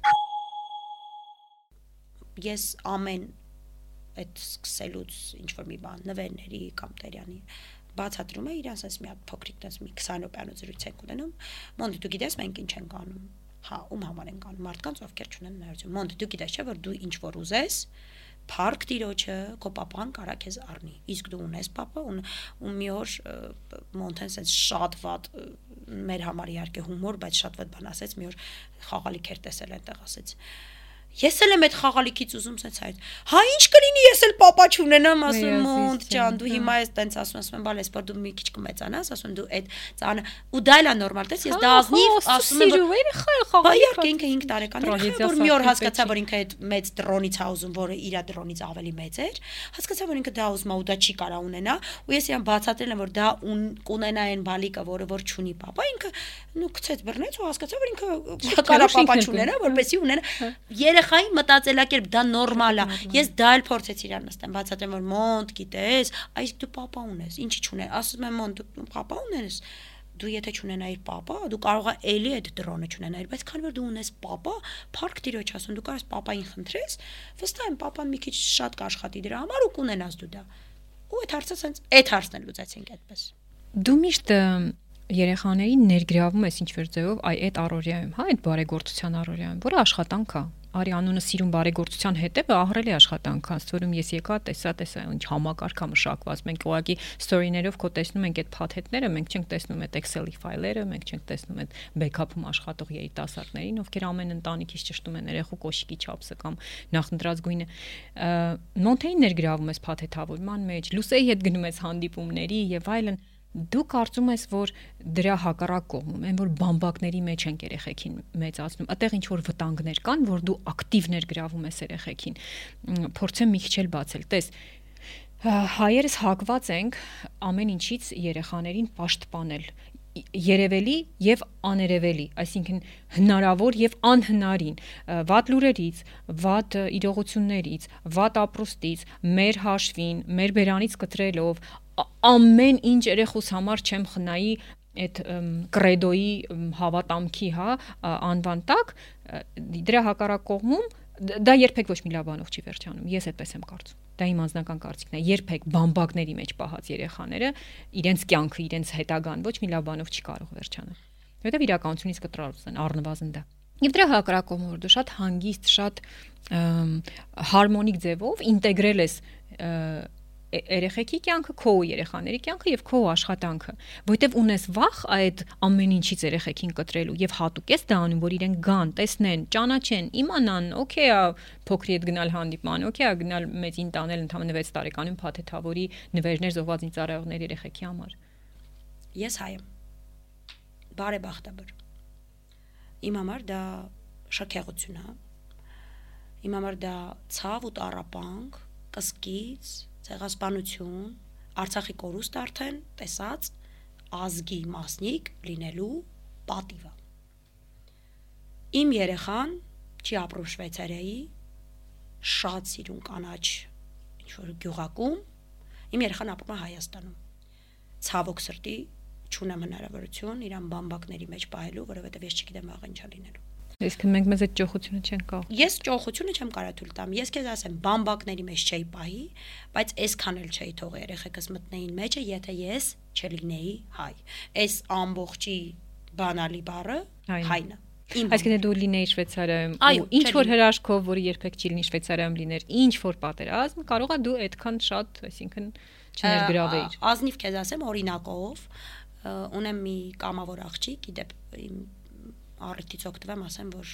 Ես ամեն այդ սկսելուց ինչ որ մի բան նվերների կամ տերյանի բացատրում է իրանց այս մի հատ փոքրիկ դες մի 20 րոպեանոց զրույց ենք ունենում մոնդ դու գիտես մենք ինչ ենք անում հա ում համար ենք անում մարդկանց ովքեր չունեն հնարավորություն մոնդ դու գիտես չէ որ դու ինչ որ ուզես Փարք տիրոջը քո papan կարա քեզ առնի։ Իսկ դու ունես papa ու ու մի օր Մոնթեն sense շատ ված մեր համար իհարկե հումոր, բայց շատ ված բան ասեց, մի օր խաղալիք էր տեսել այնտեղ ասեց Ես էլ եմ այդ խաղալիքից ուզում սենց այդ։ Հա ինչ կլինի, ես էլ papa չունենամ, ասում մոնտ ջան, դու հիմա ես տենց ասում, ասում եմ, բալես, որ դու մի քիչ կմեծանաս, ասում դու այդ ծանը ու դա էլ է նորմալ, տես ես դա ազնիվ ասում եմ, որ խաղալիք։ Իհարկե ինքը 5 տարեկան էր, որ մի օր հասկացա, որ ինքը այդ մեծ դրոնից ա ուզում, որը իր դրոնից ավելի մեծ էր, հասկացա, որ ինքը դա ուզում է ու դա չի կարա ունենա, ու ես իրան բացատրել եմ, որ դա կունենա այն բալիկը, որը որ չունի papa, ինքը նու գցեց բռնեց ու հասկացա, որ ինքը կարա papa չունենա, որպեսի ունենա։ Երե երեխայի մտածելակերպ դա նորմալ է։ Ես դա էլ փորձեցի իրան նստեմ, բացատրեմ որ մոնտ գիտես, այս դու papa ունես, ինչի՞ չունես։ Ասում եմ մոնտ դու papa ունես դու եթե չունենայիր papa, դու կարող ես էլի այդ դրոնը չունենայիր, բայց քանի որ դու ունես papa, park տիրոջ ասում, դու կարաս papaին խնդրես, վստահ եմ papan մի քիչ շատ կաշխատի դրա համար ու կունենաս դու դա։ Ու այդ հարցը ասենց այդ հարցն էլ լուծեցինք այդպես։ Դու միշտ երեխաներին ներգրավում ես ինչ-որ ձևով այ այդ առօրյայում, հա, այդ բարեգործության առօրյայում, որը աշխատանք է, արի անունը սիրուն բարեգործության հետևը աշխատանք է, որում ես եկա, տեսա, տեսա, ինչ համակարգա մշակված։ Մենք ուղղակի story-ներով քո տեսնում ենք այդ փաթեթները, մենք չենք տեսնում այդ Excel-ի ֆայլերը, մենք չենք տեսնում այդ backup-ում աշխատող երիտասարդներին, ովքեր ամեն ընտանիքից ճշտում են երեխու կոշիկի չափսը կամ նախընտրած գույնը։ Մոնթեին ներգրավում ես փաթեթավորման մեջ, լուսեի հետ գնում ես հանդիպումների եւ այլն դու կարծում ես որ դրա հակառակ կողմում են որ բամբակների մեջ են երեխեքին մեծացնում այդտեղ ինչ որ վտանգներ կան որ դու ակտիվ ներգրավում ես երեխեքին փորձեմ մի քիչ էլ բացել տես հայերս հակված ենք ամեն ինչից երեխաներին պաշտպանել երևելի եւ աներևելի, այսինքն հնարավոր եւ անհնարին, վատ լուրերից, վատ իրողություններից, վատ ապրոստից, մեր հաշվին, մեր բերանից կտրելով, ամեն ինչ երեխուս համար չեմ խնայի այդ կրեդոյի հավատամքի, հա, անվան տակ դրա հակառակ կողմում դա երբեք ոչ մի լավ բանով չի վերջանում։ Ես այդպես եմ կարծում։ Դա իմ անձնական կարծիքն է։ Երբեք բամբակների մեջ պահած երեխաները իրենց կյանքը, իրենց հետագան ոչ մի լավ բանով չի կարող վերջանալ։ Որովհետև իրականությունից կտրառուց են առնվազն դա։ Եվ դրա հակրակում որ դու շատ հանգիստ, շատ հարմոնիկ ձևով ինտեգրել ես երեխեքի կյանքը, քո երեխաների կյանքը եւ քո աշխատանքը, որտեվ ունես վախ այդ ամեն ինչից երեխեքին կտրելու եւ հատուկ ես դա անում, որ իրեն գան, տեսնեն, ճանաչեն, իմանան, օքեյ, փոքրի հետ գնալ հանդիպման, օքեյ, գնալ մեծին տանել ընդամենը 6 տարեկանում փաթեթավորի նվերներ զոհված ինձարայողների երեխեքի համար։ Ես հայ եմ։ Բարեբախտաբար։ Իմ համար դա շքեղություն է։ Իմ համար դա ցավ ու տարապանք, կսկիծ, ցեղասպանություն, Արցախի կորուստ արդեն տեսած ազգի մասնիկ լինելու պատիվը։ Իմ երեխան չի ապրում Շվեյցարիայի շատ սիրուն կանաչ ինչ որ գյուղակում իմ երեխան ապրում է Հայաստանում ցավոք սրտի չունեմ հնարավորություն իրան բամբակների մեջ պահելու, որովհետև ես չգիտեմ աղ ինչա լինելու։ Իսկ մենք մեզ այդ ճոխությունը չենք կարող։ Ես ճոխությունը չեմ կարա թույլ տամ։ Ես քեզ ասեմ, բամբակների մեջ չէի պահի, բայց այսքան էլ չէի թող երեխեքս մտնեին մեջը, եթե ես չլինեի հայ։ Այս ամբողջի բանալի բառը Հայն է։ հայն է։ Իմ Այսինքն դու լինեի Շվեյցարիայում Այո, ու ինչ որ հրաշքով, որը երբեք չի լինի Շվեյցարիայում լիներ, ինչ որ պատերազմ, կարողա դու այդքան շատ, այսինքն չներգրավեիր։ Ազնիվ քեզ ասեմ օրինակով ունեմ մի կամավոր աղջիկ, իդեպ իմ առիթից օգտվեմ, ասեմ, որ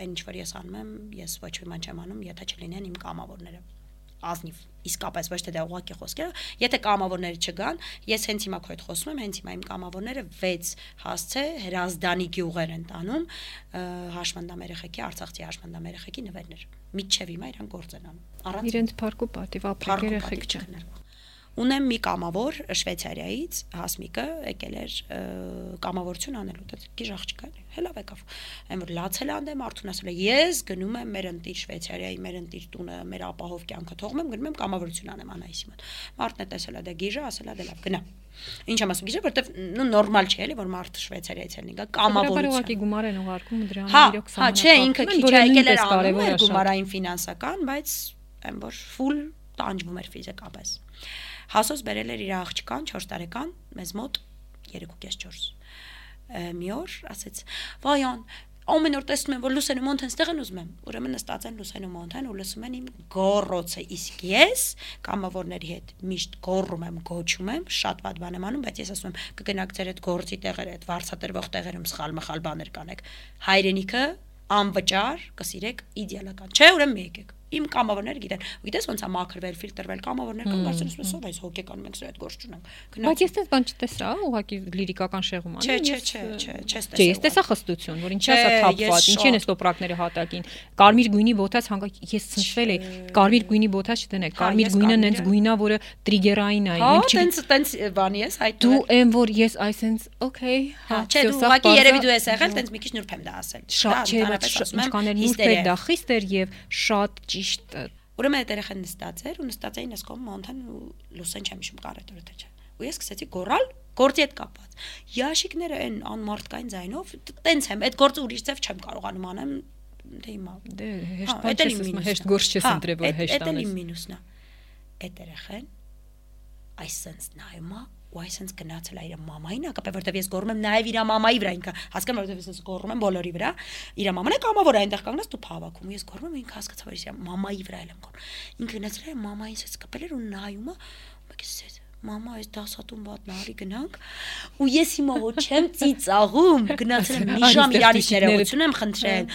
այն ինչ որ ես անում եմ, ես ոչ մի բան չեմ անում, եթե չլինեն իմ կամավորները ազնիվ իսկապես ոչ թե դա ուղակի խոսքերը եթե կամավորները չգան ես հենց հիմա քո հետ խոսում եմ հենց հիմա իմ կամավորները 6 հասցե հրազդանի գյուղեր են տանում հաշմանդամ երեխեքի արցախցի հաշմանդամ երեխեքի նվերներ միջև հիմա իրան գործ են անում առանց Իրենց փարկու պատիվ ապրեք երեխեք չեն։ չկներ։ Ունեմ մի կամավոր Շվեյցարիայից, Հասմիկը եկել էր կամավորություն անելու, դա գիժ աղջիկ է, հելավ եկավ։ Այն որ լացել անդեմ արդուն ասել է, ես գնում եմ մեր ընտիր Շվեյցարիայի, մեր ընտիր տունը, մեր ապահով կյանքը թողում եմ, գնում եմ կամավորություն անեմ Անահիսի մոտ։ Մարդն է տեսել է դա գիժը, ասել է դե լավ, գնա։ Ինչ եմ ասում, գիժը, որովհետև նու նորմալ չէ, էլի, որ մարդ Շվեյցարիայից է լինի, Կամավորություն։ ուղղակի գումար են ուղարկում դրան Հա, իրոք հա, չէ, ինքը քիչ է եկել էր անում գումարային ֆինանսական, բայց այն որ ֆուլ տանջվում էր ֆիզիկապես։ Հասոս բերել էր իր աղջկան 4 տարեկան, մեզ մոտ 3.5-4 մի օր ասեց վայան ամեն օր տեսնում եմ որ լուսենու մոնթեն ստեղ են ուզում եմ ուրեմն նստած են լուսենու մոնթեն ու լսում են իմ գոռոցը իսկ ես կամավորների հետ միշտ գոռում եմ գոչում եմ շատ վատ բան եմ անում բայց ես ասում եմ կգնաք ձեր այդ գործի տեղերը այդ վարսատրվող տեղերում սխալ մխալ բաներ կանեք հայրենիքը անվճար կսիրեք իդեալական չէ ուրեմն եկեք իմ կամավորները գիտեն։ Գիտես ոնց է մաքրվել, ֆիլտրվել կամավորներ կամ կարծես ես ով այս հոգեկան մենք սրա հետ գործ չունենք։ Բայց ես դες բան չտեսա, ուղղակի լիրիկական շեղում անի։ Չէ, չէ, չէ, չես տեսա։ Չէ, ես տեսա խստություն, որ ինչի՞ ասա թափված, ինչի՞ են ստոպրակները հատակին։ Կարմիր գույնի ոթած հանգակ ես ցնցվել էի։ Կարմիր գույնի ոթած չդնեք։ հա, Կարմիր գույնը նենց գույնա, որը տրիգերային է, հա, մենք չի։ Հա, տենց տենց բանի ես հայտ։ Դու այն որ ես այսենց okay, հա, հա, չէ, դու ուղղակի երևի դու ես եղել, տենց մի քիչ նուրբ եմ դա ասել։ Շատ չէ, ինչքան էլ նուրբ էր դա խիստ էր եւ շատ ճի ճիշտ Ուրեմն այդ երեխան նստած էր ու նստած էին այս կողմ մոնթան ու լուսեն չեմ հիշում կարետորը թե չէ։ Ու ես սկսեցի գոռալ գործի հետ կապված։ Яշիկները այն անմարտկային ձայնով տենց եմ, այդ գործը ուրիշ ձև չեմ կարողանում անեմ, դե հիմա։ դե Հա, հեշտ բան էդ էլ չես ասում, հեշտ գործ չես Հա, ընտրել որ հեշտ Էդ էլ իմ անես։ մինուսն է։ Այդ երեխան այսպես նայում է ու այսպես գնացել է իր մամային հակապե որտեվ ես գոռում եմ նաև իր մամայի վրա ինքը հասկանում որտեվ ես գոռում եմ բոլորի վրա իր մաման է կամավոր այնտեղ կանգնած դու փավակում ես գոռում եմ ինքը հասկացա որ ես մամայի վրա եմ գոռում ինքը գնացել է մամային հետ կապել էր ու նայում է մեկս էս մամա այս դասատուն բադ նարի գնանք ու ես հիմա ոչ չեմ ծիծաղում գնացել եմ մի ժամ տիկինները- ներողություն եմ խնդրել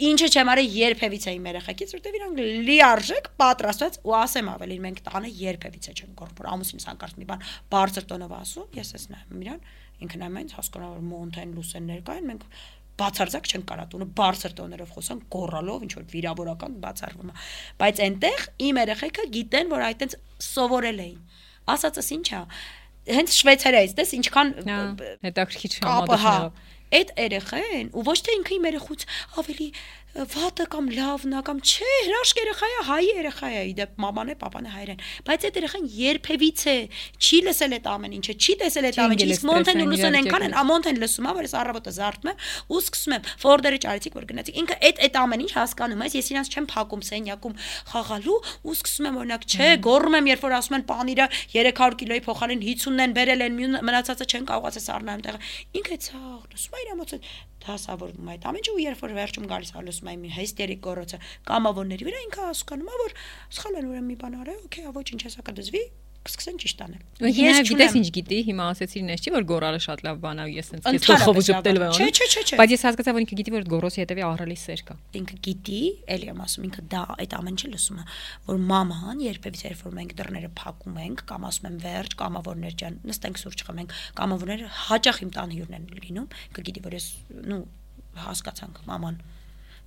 Ինչը չեմ արել երբևիցե իմ երեխեքից, որտեվ իրանք լիարժեք պատրաստված ու ասեմ ավելի մենք տանը երբևիցե չենք գոռում, որ ամուսինս հանկարծ մի բան բարձր տոնով ասում, ես էս նայում իրան, ինքը նայում է ինձ հասկանա որ մոնտեն լուսեններ կային, մենք բացարձակ չենք կարա տունը բարձր տոներով խոսան գոռալով ինչ որ վիրավորական բացառվում է բայց այնտեղ իմ երեխեքը գիտեն որ այտենց սովորել էին ասածս ի՞նչ է հենց շվեյցարիայից դες ինչքան հետաքրքիր կապը հա այդ երեխեն ու ոչ թե ինքը իմ երեխուց ավելի վատը կամ լավն է կամ չէ, հրաշք երեխա է, հայ երեխա է, իդեպ մաման է, papan է հայրեն։ Բայց այդ երեխան երբևիցե չի լսել այդ ամեն ինչը, չի տեսել այդ ամեն ինչը։ Իսկ Մոնտեն ու Լուսեն այնքան են, ամոնտեն լսում է, որ ես առավոտը զարթում եմ ու սկսում եմ ֆորդերը ճարեցիք, որ գնացիք։ Ինքը այդ այդ ամեն ինչ հասկանում ես, ես իրանց չեմ փակում սենյակում խաղալու ու սկսում եմ օրինակ, չէ, գոռում եմ, երբ որ ասում են պանիրը 300 կիլոյի փոխարեն 50-ն են բերել են, մնացածը չեն կարողացել սառնալ տեղը։ Ինքը ցաղ, լսում է իր ամոց դասավորվում այդ ամենը ու երբ որ վերջում գալիս լսում եմ հիստերիկ գորոցը կամավորների վրա ինքը հասկանում է որ սխալ են ուրեմն մի բան արել օքեյ ոչինչ հեսա կդզվի կսկսեն ճիշտ անել։ Ես գիտես ինչ գիտի, հիմա ասեցիր նես չի որ գորալը շատ լավ բան է ես ինձ քեզ խողով ճպտել անում։ Չէ, չէ, չէ։ Բայց ես հասկացա որ ինքը գիտի որ գորոսի հետևի ահռելի սեր կա։ Ինքը գիտի, էլի եմ ասում, ինքը դա այդ ամեն ինչը լսում է, որ մաման երբևէ երբ որ մենք դռները փակում ենք կամ ասում եմ վերջ, կամավորներ ջան, նստենք սուրճ խմենք, կամավորները հաճախ իմ տան հյուրն են լինում, ինքը գիտի որ ես, նու հասկացանք մաման,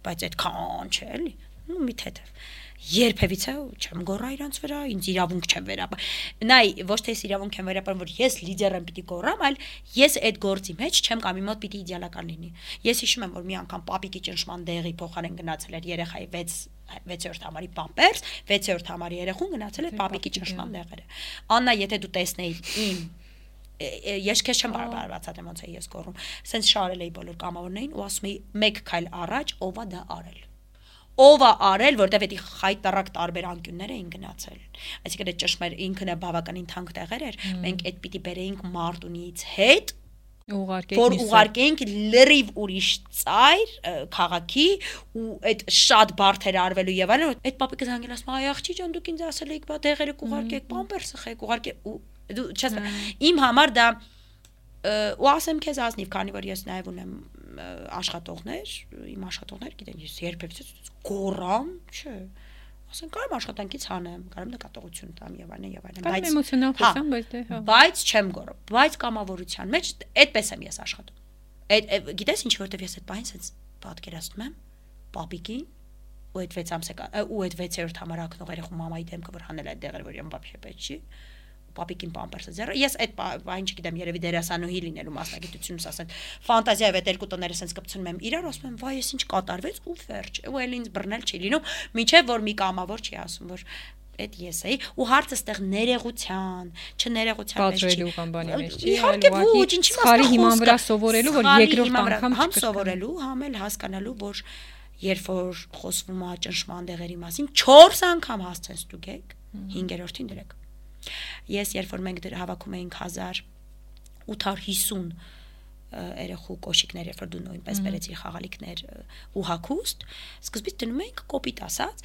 բայց այդքան չէ էլի, նու մի թեթև երբևիցե չեմ գոռա իրանց վրա, ինձ իրավունք չեմ վերապա։ Նայ, ոչ թե ես իրավունք եմ վերապան, որ ես լիդեր եմ պիտի գոռամ, այլ ես այդ գործի մեջ չեմ կամ իմ մոտ պիտի իդեալական լինի։ Ես հիշում եմ, որ մի անգամ պապիկի ճնշման դեղի փոխարեն գնացել էր երեխայի 6 6-րդ համարի պամպերս, 6-րդ համարի երեխուն գնացել էր պապիկի ճնշման դեղերը։ Աննա, եթե դու տեսնեիր իմ ես քեզ չեմ բարբարացած ոնց է ես գոռում։ Սենց շարել էի բոլոր կամավորներին ու ասում էի մեկ քայլ առաջ, ովա դա արել ով է արել, որտեվ էդի խայտարակ տարբեր անկյուններ էին գնացել։ Այսինքն այդ ճշմար ինքն է բավականին թանկ տեղեր էր։ Մենք այդ պիտի բերեինք Մարտունից հետ ուղարկենք որ ուղարկենք լրիվ ուրիշ ծայր քաղաքի ու այդ շատ բարթեր արվելու եւ այլն այդ պապիկը զանգել ասում այ աղջի ջան դուք ինձ ասել եք բա դեղերը կուղարկեք պամպերսը խեք ուղարկեք ու դու չես իմ համար դա ու ասեմ քեզ ազնիվ քանի որ ես նաեւ ունեմ աշխատողներ, իմ աշխատողներ գիտեն, ես երբևէ գորամ, չէ ասեն կարամ աշխատանքից հանեմ, կարամ նկատողություն տամ եւ այլն եւ այլն, բայց էմոցիոնալ խոսամ, բայց դե հա։ Բայց չեմ գոռում, բայց կամավորության մեջ այդպես եմ ես աշխատում։ Այդ գիտես ինչ որտեվ ես այդ բանից էս պատկերացնում եմ պապիկին ու այդ 6 ամսական ու այդ 6-րդ համարակնող երեխու մամայի դեմքը որ հանել այդ դեղերը որ իմ բաբշե պետք չի պապիկին պամպերսը ձեռը ես այդ բան չգիտեմ երևի դերասանուհի լինելու մասնագիտությունս ասեն ֆանտազիայով այդ երկու տները sense կպցնում եմ իրար ասում եմ վայ ես ինչ կատարվեց ու վերջ ու էլ ինձ բռնել չի լինում միջև որ մի կամավոր չի ասում որ այդ ես էի ու հարցը ստեղ ներեղության, չներեղության մեջ չի։ Պատժելու կամ բանի մեջ չի, այլ ուղղակի սխալի հիման վրա սովորելու, որ երկրորդ անգամ համ սովորելու, համ էլ հասկանալու, որ երբ որ խոսվում է ճնշման դեղերի մասին, 4 անգամ հասցեն ստուգեք, 5-րդին դրեք։ Ես երբ որ մենք հավաքում էինք 1850 երեխու կոշիկներ, երբ որ դու նույնպես բերեցիր խաղալիքներ ու հակուստ, սկզբից դնում էինք կոպիտ ասած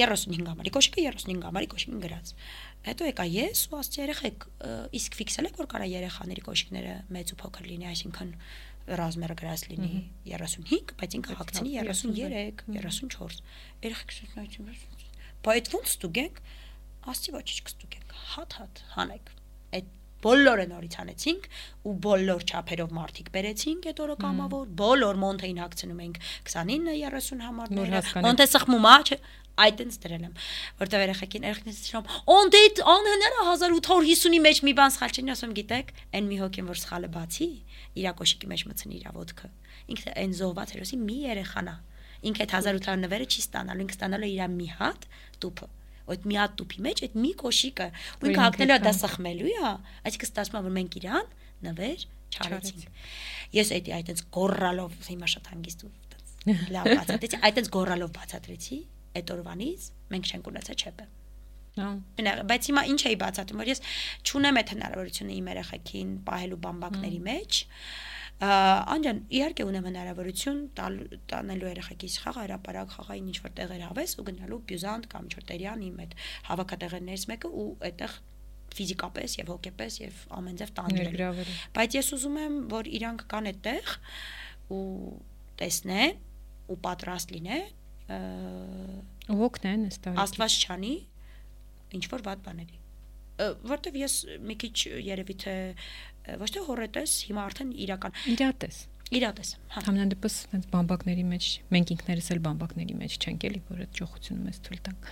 35 համարի կոշիկը 35 համարի կոշիկին գրած։ Հետո եկա ես ու ասացի երեխեք, իսկ ֆիքսել եք որ կարա երեխաների կոշիկները մեծ ու փոքր լինի, այսինքն ռազմերը գրած լինի 35, բայց ինքը հագցնի 33, 34։ Երեխեքս նայեցին, բայց ո՞նց ստուգենք ասի ոչինչ կստուգենք հատ-հատ հանեք այդ բոլորը նորից անեցինք ու բոլոր չափերով մարտիկ բերեցինք այդ օրը կամավոր բոլոր մոնթեին հագցնում ենք 29-30 համարները մոնթե սխմում է չէ այդտենց դրել եմ որտեվ երեխեքին երեխեքից շրամ օնդե անհնարը 1850-ի մեջ մի բան սխալ չնի ասում գիտեք այն մի հոգին որ սխալը բացի իր կոշիկի մեջ մցնի իր ոտքը ինքը այն զոհված հերոսի մի երեխանա ինքը այդ 1800 նվերը չի ստանալու ինքը ստանալու իր մի հատ տուփը այդ մի հատ տուփի մեջ այդ մի կոշիկը ու ինքը հագնելու է դա սխմելու է այսինքն ստացվում է որ մենք իրան նվեր չարեցինք ես այդ այդպես գորռալով հիմա շատ հանգիստ ու լավ բացատրեցի այդպես գորռալով բացատրեցի այդ օրվանից մենք չենք ունեցել չեպը Բայց հիմա ինչ էի բացատրում, որ ես չունեմ այդ հնարավորությունը իմ երեխեքին պահելու բամբակների մեջ, անջան իհարկե ունեմ հնարավորություն տանելու երեխեքիս խաղ հրաապարակ խաղային ինչ որ տեղեր հավես ու գնալու բյուզանտ կամ չորտերյան իմ այդ հավաքատեղերներից մեկը ու այդտեղ ֆիզիկապես եւ հոգեպես եւ ամեն ձև տանջել։ Բայց ես ուզում եմ, որ իրանք կան այդտեղ ու տեսնեն ու պատրաստ լինեն ու օգնեն ըստ Աստված չանի ինչ որ վատ բաների որտեվ ես մի քիչ երևի թե ոչ թե հորետես, հիմա արդեն իրական իրատես իրատես հա համանդեպս այնց բամբակների մեջ մենք ինքներս էլ բամբակների մեջ չենք էլի որ այդ ճոխությունը մեզ թույլ տանք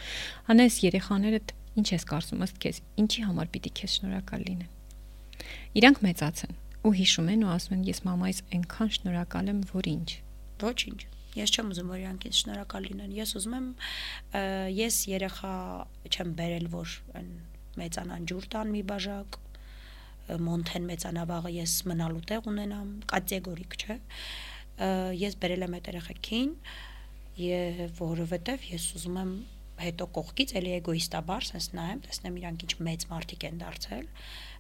անես երեխաներդ ինչ ես կարծում ըստ քեզ ինչի համար պիտի քեզ շնորհակալ լինեն իրանք մեծացան ու հիշում են ու ասում են ես մամայից այնքան շնորհակալ եմ որ ինչ ոչինչ Ես չեմ ուզում որ իրանք ինձ շնորհակալ լինեն։ Ես ուզում եմ ես երեխա չեմ բերել, որ այն մեծանան ջուր տան մի բաժակ, մոնթեն մեծանա վաղը ես մնալու տեղ ունենամ, կատեգորիկ չէ։ Ես բերել եմ այդ երեխեքին եւ որովհետեւ ես ուզում եմ հետո կողքից էլի էգոիստաբար sense նայեմ, տեսնեմ իրանք ինչ մեծ մարդիկ են դարձել,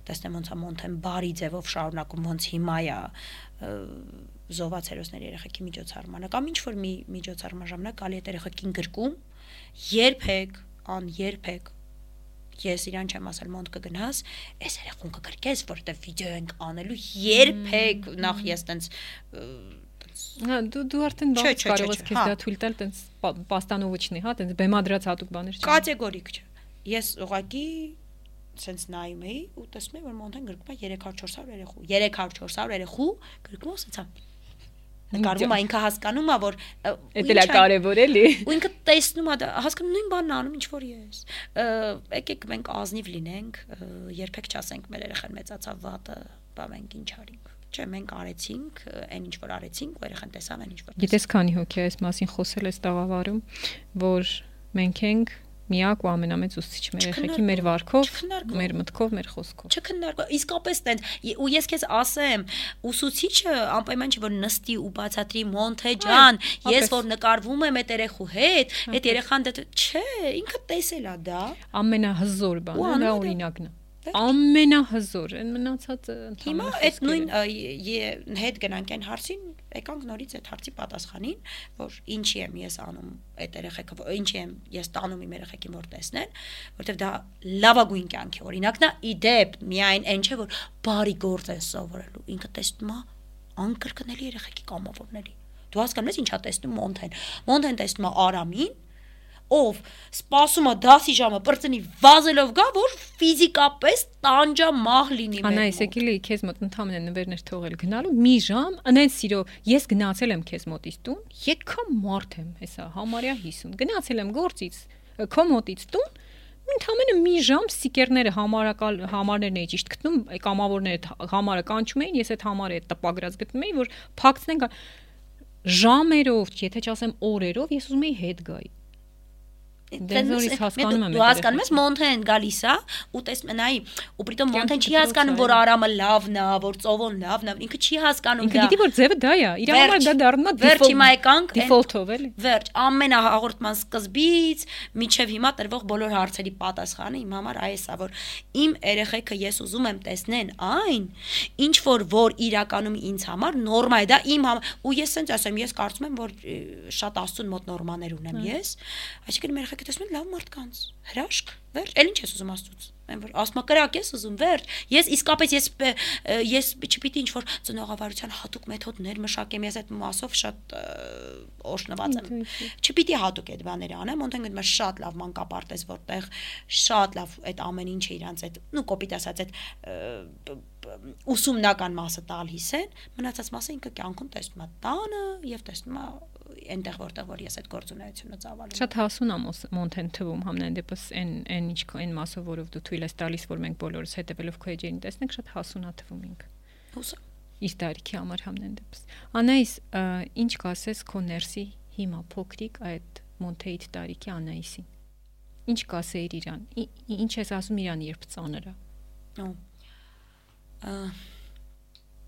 տեսնեմ ոնց է մոնթեն բարի ձևով շարունակում, ոնց հիմա է հերոսների երեխեքի միջոցառմանը կամ ինչ որ մի միջոցառման ժամանակ գալի է երեխեքին գրկում, երբեք, ան երբեք ես իրան չեմ ասել մոնտ կգնաս, այս երեխուն կգրկես, որովհետև վիդեո ենք անելու երբեք նախ ես տենց Հա, դու դու արդեն բաց կարող ես քեզ հա։ դա թույլ տալ տենց պաստանովիչնի, հա, տենց բեմադրած հատուկ բաներ չեն։ կատեգորիկ չէ։ Ես ուղղակի սենց նայում էի ու տեսնում էի որ մոնտեն գրկում է 300-400 երեխու 300-400 երեխու գրկում ասացա նկարվում է ինքը հասկանում է որ Էդ էլ է կարևոր էլի։ ու ինքը տեսնում է դա հասկանում նույն բանն անում ինչ որ ես եկեք մենք ազնիվ լինենք երբեք չասենք մեր երեխան մեծացավ վատը բա մենք ինչ արինք չէ մենք արեցինք այն ինչ որ արեցինք ու երեխան տեսավ այն ինչ որ Գիտես քանի հոգի այս մասին խոսել ես տաղավարում, որ մենք ենք միակ ու ամենամեծ ուսուցիչ մեր երեխեքի մեր վարքով, մեր մտքով, մեր խոսքով։ չքննարկო իսկապես տենց ու ես քեզ ասեմ ուսուցիչը անպայման չէ որ նստի ու բացատրի մոնթե ջան ես որ նկարվում եմ այդ երեխու հետ այդ երեխան դա չէ ինքը տեսել է դա Ամենահզոր բանը դա օրինակն է։ Ամենահզոր, այն մնացածը հիմա այդ նույն են։ հետ գնանք այն հարցին եկանք նորից այդ հարցի պատասխանին որ ինչի եմ ես անում այդ երեխեքը ինչի եմ ես տանում իմ երեխեքին որ տեսնեն որովհետև դա լավագույն կյանքի օրինակն է իդեպ միայն այն չէ որ բարի գործ է սովորելու ինքը տեսնում է անկրկնելի երեխեքի կամավորների դու հասկանում ես ինչա տեսնում մոնթեն մոնթեն տեսնում է արամին ով սպասում է դասի ժամը բրծնի վազելով գա որ ֆիզիկապես տանջա մահ լինի մեր Անայս էի քեզ մոտ ընդհանրեն նվերներ թողել գնալու մի ժամ, անեն սիրո, ես գնացել եմ քեզ մոտից տուն, եկա մարդ եմ, հեսա համարյա 50։ Գնացել եմ գործից, քո մոտից տուն, ընդհանրեն մի ժամ սիկերները համարակալ համարներն էի ճիշտ գտնում, կամավորները համարը կանչում էին, ես այդ համարը այդ տպագրած գտնում էի, որ փակցնենք ժամերով, եթե չասեմ օրերով, ես ուզում էի հետ գայի։ Որ ես հասկանում եմ դու հասկանում ես մոնթեն գալիս է ու տեսնում նայի ու պրիտոմ մոնթեն չի հասկանում որ արամը լավն է որ ծովոն լավն է ինքը չի հասկանում Ինքը դա գիտի որ ձևը դա է, իր համար դա դառնում է վերջ հիմա եկանք default-ով էլի։ Վերջ, ամենահաղորդման սկզբից միջև հիմա տրվող բոլոր հարցերի պատասխանը իմ համար այս է, որ իմ երեխեքը ես ուզում եմ տեսնեն այն, ինչ որ որ իրականում ինձ համար նորմա է, դա իմ համար ու ես sense ասեմ, ես կարծում եմ, որ շատ աստուն մոտ նորմաներ ունեմ ես, այսինքն իմ երեխեքը տեսնում են լավ մարդկանց, հրաշք, վերջ, ել ինչ ես ուզում աստծուց Այն որ ասма կրակ ես ուզում վերջ ես իսկապես ես ես չպիտի ինչ որ ծնողավարության հատուկ մեթոդներ մշակեմ ես այդ մասով շատ օշնված եմ չպիտի հատուկ այդ բաները անեմ ոնց գտնում եմ շատ լավ մանկապարտեզ որտեղ շատ լավ այդ ամեն ինչը իրանց այդ նու կոպիտ ասած այդ ուսումնական մասը տալիս են մնացած մասը ինքը կյանքում տեսնում է տանը եւ տեսնում է այնտեղ որտեղ որ ես այդ գործունեությունը ծավալում Շատ հասուն է մոնթեն թվում համենայն դեպս այն այն ինչ այն մասով որով դու թույլ ես տալիս որ մենք բոլորս հետևելով քո էջերին տեսնենք շատ հասուն է թվում ինքը հուսա իր տարիքի համար համենայն դեպս Անայիս ինչ կասես քո ներսի հիմա փոքրիկ այդ մոնթեիտ տարիքի Անայիսին Ինչ կասեիր իրան ինչ ես ասում իրան երբ ծանր է Նո։ Ա,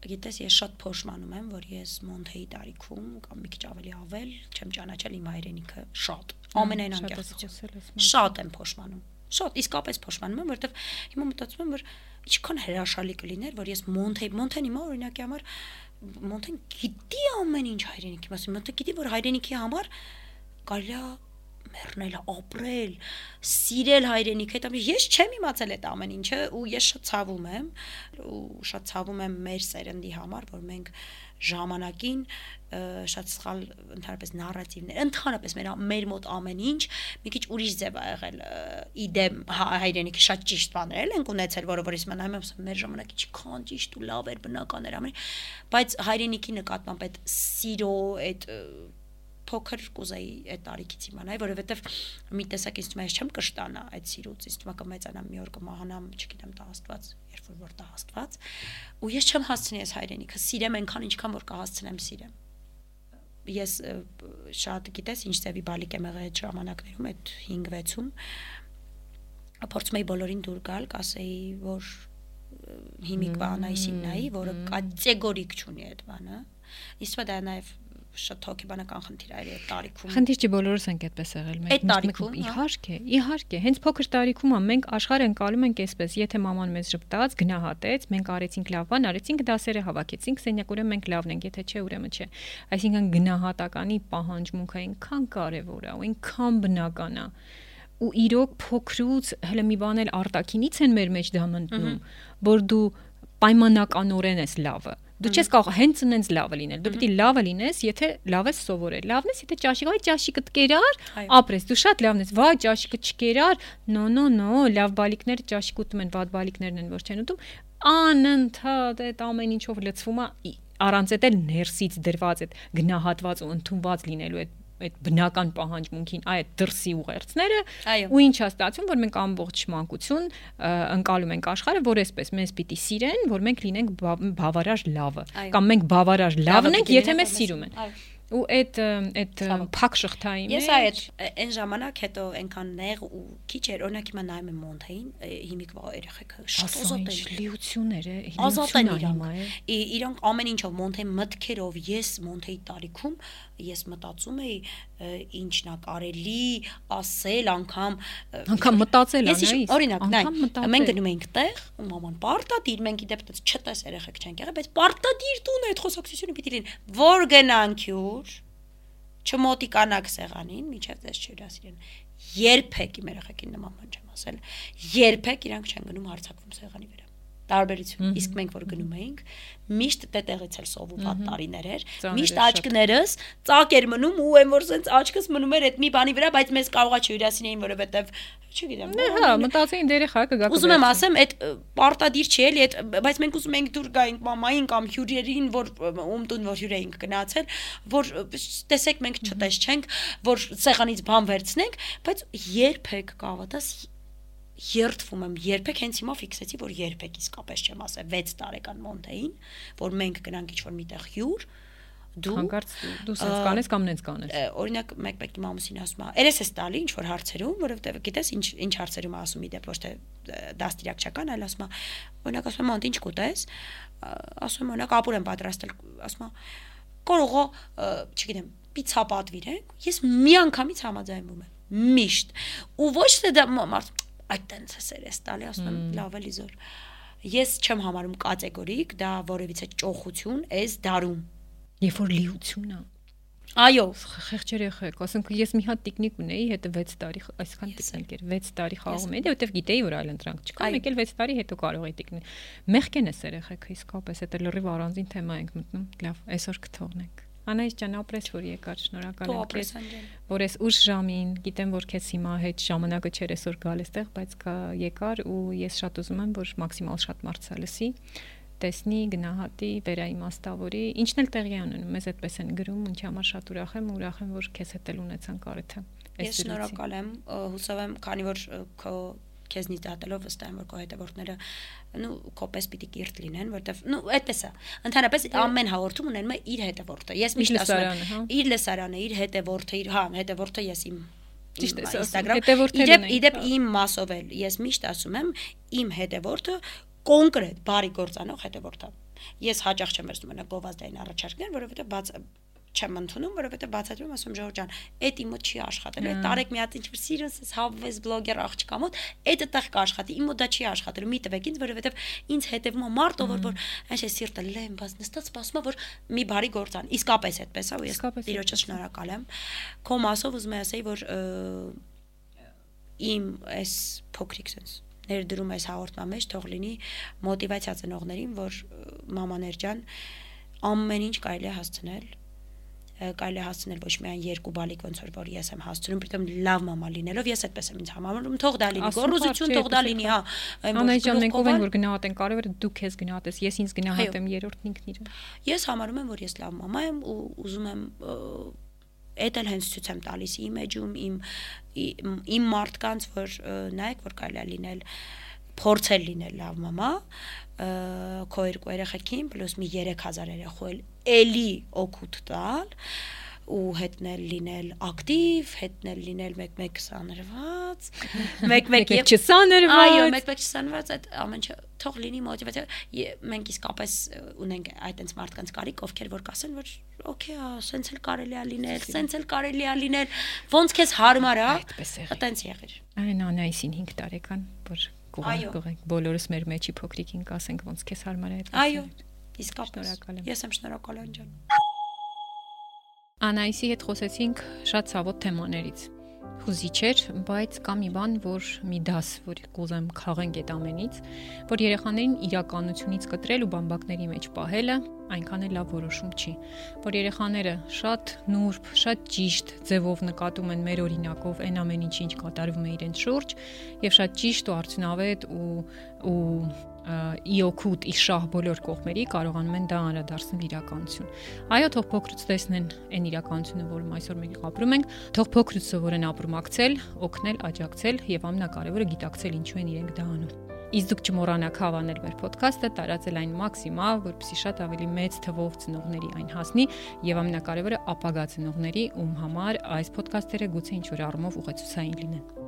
Գիտես, ես շատ փոշմանում եմ, որ ես Մոնթեի տարիքում կամ մի քիչ ավելի ավել չեմ ճանաչել իմ հայրենիքը շատ։ Ամենայն մա- Շատ եմ փոշմանում։ Շատ, իսկապես փոշմանում եմ, որովհետև հիմա մտածում եմ, որ ինչքան հրաշալի կլիներ, որ ես Մոնթեի, Մոնթեն հիմա օրինակի համար Մոնթեն գիտի ամեն ինչ հայրենիքի մասին, Մոնթեն գիտի, որ հայրենիքի համար կարելի է մեռնել, ապրել, սիրել հայրենիքը, դա ես չեմ իմացել այդ ամեն ինչը ու ես շատ ցավում եմ ու շատ ցավում եմ մեր սերնդի համար, որ մենք ժամանակին շատ սխալ ընդհանրապես նարատիվներ, ընդհանրապես մեր մեր մոտ ամեն ինչ մի քիչ ուրիշ ձև ա եղել իդեմ հա- հայրենիքի շատ ճիշտ բաներ էլ ենք ունեցել, որը որ ես մնայում եմ մեր ժամանակի ինչքան ճիշտ ու լավ էր բնական էր ամեն, բայց հայրենիքի նկատմամբ այդ սիրո այդ փոքր կուզեի այդ տարիքից իմանալ, որովհետև մի տեսակ ինձ թվում է ես չեմ կշտանա այդ սիրուց, ինձ թվում է կմեծանամ մի օր կմահանամ, չգիտեմ, տա Աստված, երբ որ որ տա Աստված, ու ես չեմ հասցնի այս հայրենիքը, սիրեմ այնքան ինչքան որ կհասցնեմ սիրեմ։ ես շատ գիտես ինչ ծավի բալիկ եմ եղել այդ ժամանակներում այդ 5-6-ում փորձում էի բոլորին դուր գալ, կասեի, որ ը, հիմիկվա Անայսին նայի, որը կատեգորիկ չունի այդ բանը։ Իսկ դա նաև շատ հոգեբանական խնդիր է այդ տարիքում։ Խնդիր չի բոլորս ենք այդպես եղել մենք։ տարիքում, հա։ Իհարկե, իհարկե, հենց փոքր տարիքում մենք աշխարհը ընկալում ենք այսպես, եթե մաման մեզ ճպտաց, գնահատեց, մենք արեցինք լավ բան, արեցինք դասերը հավաքեցինք, սենյակ ուրեմն մենք լավն ենք, եթե չէ, ուրեմն չէ։ Այսինքն գնահատականի պահանջմունքը այնքան կարևոր է, ու այնքան բնական է ու իրոք փոքրուց հələ մի բան էլ արտակինից են մեր մեջ դա մտնում, որ դու պայմանականորեն ես լավը։ Դու չես կարող հենց ինձ լավը լինել։ Դու պիտի լավը լինես, եթե լավ ես սովորել։ Լավն ես, եթե ճաշիկ, այ ճաշիկը կերար, Այո։ ապրես։ Դու շատ լավն ես։ Վայ, ճաշիկը չկերար։ No, no, no, լավ բալիկները ճաշիկ ուտում են, վատ բալիկներն են, որ չեն ուտում։ Անընդհատ այդ ամեն ինչով լցվում է առանց այդ էլ ներսից դրված այդ գնահատված ու ընդունված լինելու այդ այդ բնական պահանջմունքին, այդ դրսի ուղերձները ու ինչա ստացվում, որ մենք ամբողջ մանկություն ընկալում ենք աշխարհը, որ այսպես մեզ պիտի սիրեն, որ մենք լինենք բավ- բավարար լավը, կամ մենք բավարար լավն ենք, եթե մեզ սիրում են։ Այո։ Ու այդ այդ փակ շղթայի Ես մեջ այդ այն ժամանակ հետո այնքան նեղ ու քիչ էր, օրինակ հիմա նայում եմ Մոնթեին, հիմիկվա երեխեքը շատ ազատ ինչ են։ լիություններ է, Ազատ են իրանք։ է։ Իրանք ամեն ինչով Մոնթեի մտքերով ես Մոնթեի տարիքում ես մտածում էի ինչն է կարելի ասել անգամ անգամ մտածել անայիս ես օրինակ նայ մենք գնում էինք տեղ ու մաման պարտադիր մենք իդեպ դից չտես երեխեք չեն եղել բայց պարտադիր տուն այդ խոսակցությունը պիտի լինի որ գնանք յուր չմոտիկանաք սեղանին միջև դες չհյուրասիրեն երբեք իմ երեխեքին նման բան չեմ ասել երբեք իրանք չեն գնում հարցակվում սեղանի վրա տարբերություն իսկ մենք որ գնում էինք միշտ տետեղից էլ սովուված տարիներ էր միշտ աչքներս ծակ էր մնում ու այն որ սենց աչքս մնում էր այդ մի բանի վրա բայց մեզ կարողա չհյուրասիրեին որովհետև չգիտեմ Դե հա, մտածեին դեր երեխա կգա։ Ուզում եմ ասեմ, այդ պարտադիր չի էլի, այդ բայց մենք ուզում ենք դուր գայինք մամային կամ հյուրերին, որ ում տուն որ հյուր էինք գնացել, որ տեսեք մենք չտես չենք, որ սեղանից բան վերցնենք, բայց երբեք կավատաս երթվում եմ երբեք հենց հիմա ֆիքսեցի որ երբեք իսկապես չեմ ասել 6 տարեկան մոնտեին որ մենք գնանք ինչ-որ միտեղ հյուր դու Հանկարծ դու սենց կանես կամ նենց կանես։ օրինակ մեկ-մեկի մամուսին ասում է երես է տալի ինչ որ հարցերում որովհետեւ գիտես ինչ ինչ հարցերում է ասում իդեպ ոչ թե դաստիարակչական այլ ասում է օրինակ ասում եմ ոնտ ինչ կուտես ասում եմ օրինակ ապուր եմ պատրաստել ասում է կարող է ը, չգիտեմ պիցա պատվիրենք ես մի անգամից համաձայնվում եմ միշտ ու ոչ թե դա մարդ այդ տենց է սերես տալի ասում եմ լավ էլի զոր ես չեմ համարում կատեգորիկ դա որևիցե ճոխություն էս դարում Երբ որ լիություն է։ այո Խեղճ երեխեք, ասենք ես մի հատ տիկնիկ ունեի, հետո 6 տարի, այսքան տիկնիկ էր, 6 տարի խաղում էի, որովհետև գիտեի, որ այլ ընտրանք չկա, մեկ էլ 6 տարի հետո կարող էի տիկնիկ։ Մեղքեն է երեխեքը, իսկապես դա լրիվ առանձին թեմա ենք մտնում։ Լավ, այսօր կթողնենք։ Անայս ջան, ապրես որ եկար, շնորհակալ եմ քեզ, որ ես ուշ ժամին, գիտեմ որ քեզ հիմա հետ ժամանակը չէր այսօր գալ էստեղ, բայց կա եկար ու ես շատ ուզում եմ որ մաքսիմալ շատ մարդսա լսի տեսնի, գնահատի, վերաիմաստավորի, ինչն էլ տեղի է ունենում, մեզ այդպես են գրում, ինչի համար շատ ուրախ եմ, ուրախ եմ, որ քեզ հետ էլ ունեցան կարիթը։ Ես շնորհակալ եմ, հուսով եմ, քանի որ քո քեզնից դատելով վստահ եմ որ քո հետևորդները նու քոպես պիտի կիրթ լինեն, որտեվ նու այդպես է։ Ընդհանրապես ամեն հաղորդում ունենում է իր հետևորդը։ Ես միշտ ասում լսարանը, հա։ եմ, իր լեսարանը, իր հետևորդը, իր հա, հետևորդը ես իմ Ճիշտ ասում, Instagram հետևորդներ իդեպ ունենք, իդեպ հա։ իմ մասով էլ ես միշտ ասում եմ իմ հետևորդը կոնկրետ բարի գործանող հետևորդը։ Ես հաճախ չեմ վերցնում մենակ գովազդային առաջարկներ, որովհետեւ բաց չեմ ընդունում, որովհետեւ բացատրում ասում Ժորժ ջան, այդ իմը չի աշխատել։ Այդ տարեք մի հատ ինչ-որ սիրուս հավես բլոգեր աղջկա մոտ, այդ այդտեղ կաշխատի, իմը դա չի աշխատելու։ Մի տվեք ինձ, որովհետեւ ինձ հետևում է մարդը, որ որ այս է սիրտը լեմ, բաց նստած սպասում է, որ մի բարի գործան։ Իսկապես այդպես է, ու ես է։ շնորհակալ եմ։ Քո մասով ուզում եմ ասեի, որ իմ այս փոքրիկ sense ներդրում այս հաղորդման մեջ թող լինի մոտիվացիա ծնողներին, որ մամաներ ջան ամեն ինչ կարելի է հասցնել կարելի է հասցնել ոչ միայն երկու բալիկ ոնց որ որ ես եմ հասցնում, պիտեմ լավ մամա լինելով, ես այդպես եմ ինձ համարում, թող դա լինի, գոռոզություն թող դա լինի, հա, այն որ Անայս ջան, մենք ով են որ գնահատեն, կարևորը դու քեզ գնահատես, ես ինձ գնահատեմ երրորդն ինքն իրեն։ Ես համարում եմ, որ ես լավ մամա եմ ու ուզում եմ էդ էլ հենց ցույց եմ տալիս իմ էջում, իմ իմ, մարդկանց, որ նայեք, որ կարելի է լինել փորձել լինել լավ մամա, քո երկու երեխեքին պլյուս մի 3000 երեխու էլ էլի օգուտ տալ ու հետնել լինել ակտիվ, հետնել լինել 1-1 սանրված, 1-1 եւ չսանրված։ Այո, 1-1 սանրված այդ ամենը թող լինի մոտիվացիա։ Մենք իսկապես ունենք այդ այնց մարդկանց կարիք, ովքեր որ կասեն, որ օքեյ, սենց էլ կարելի է լինել, սենց էլ կարելի է լինել, ոնց քեզ հարմար է, այդպես Այդտենց եղիր։ Այն Անայսին 5 տարեկան, որ գողենք բոլորս մեր մեջի փոքրիկին կասենք ոնց քեզ հարմար է այդ։ Այո, իսկապես։ Շնորհակալ եմ։ Ես եմ շնորհակալ ջան։ Անայսի հետ խոսեցինք շատ ցավոտ թեմաներից հուզիչ էր, բայց կա մի բան, որ մի դաս, որ կուզեմ քաղենք այդ ամենից, որ երեխաներին իրականությունից կտրել ու բամբակների մեջ պահելը այնքան էլ լավ որոշում չի, որ երեխաները շատ նուրբ, շատ ճիշտ ձևով նկատում են մեր օրինակով այն ամեն ինչ, ինչ կատարվում է իրենց շուրջ, եւ շատ ճիշտ ու արդյունավետ ու ու իօքուտ իշահ բոլոր կողմերի կարողանում են դա անդրադարձնել իրականություն։ Այո, թող փոքրուց տեսնեն այն իրականությունը, որում այսօր մենք ապրում ենք, թող փոքրուց սովորեն ապրումակցել, օգնել, աջակցել եւ ամենակարևորը գիտակցել ինչու են իրենք դա անում։ Իսկ դուք չմոռանաք հավանել մեր ոդքասթը, տարածել այն մաքսիմալ, որպեսզի շատ ավելի մեծ թվով ծնողների այն հասնի եւ ամենակարևորը ապագա ծնողների, ում համար այս ոդքասթերը գուցե ինչ որ առումով ուղեցուցային լինեն։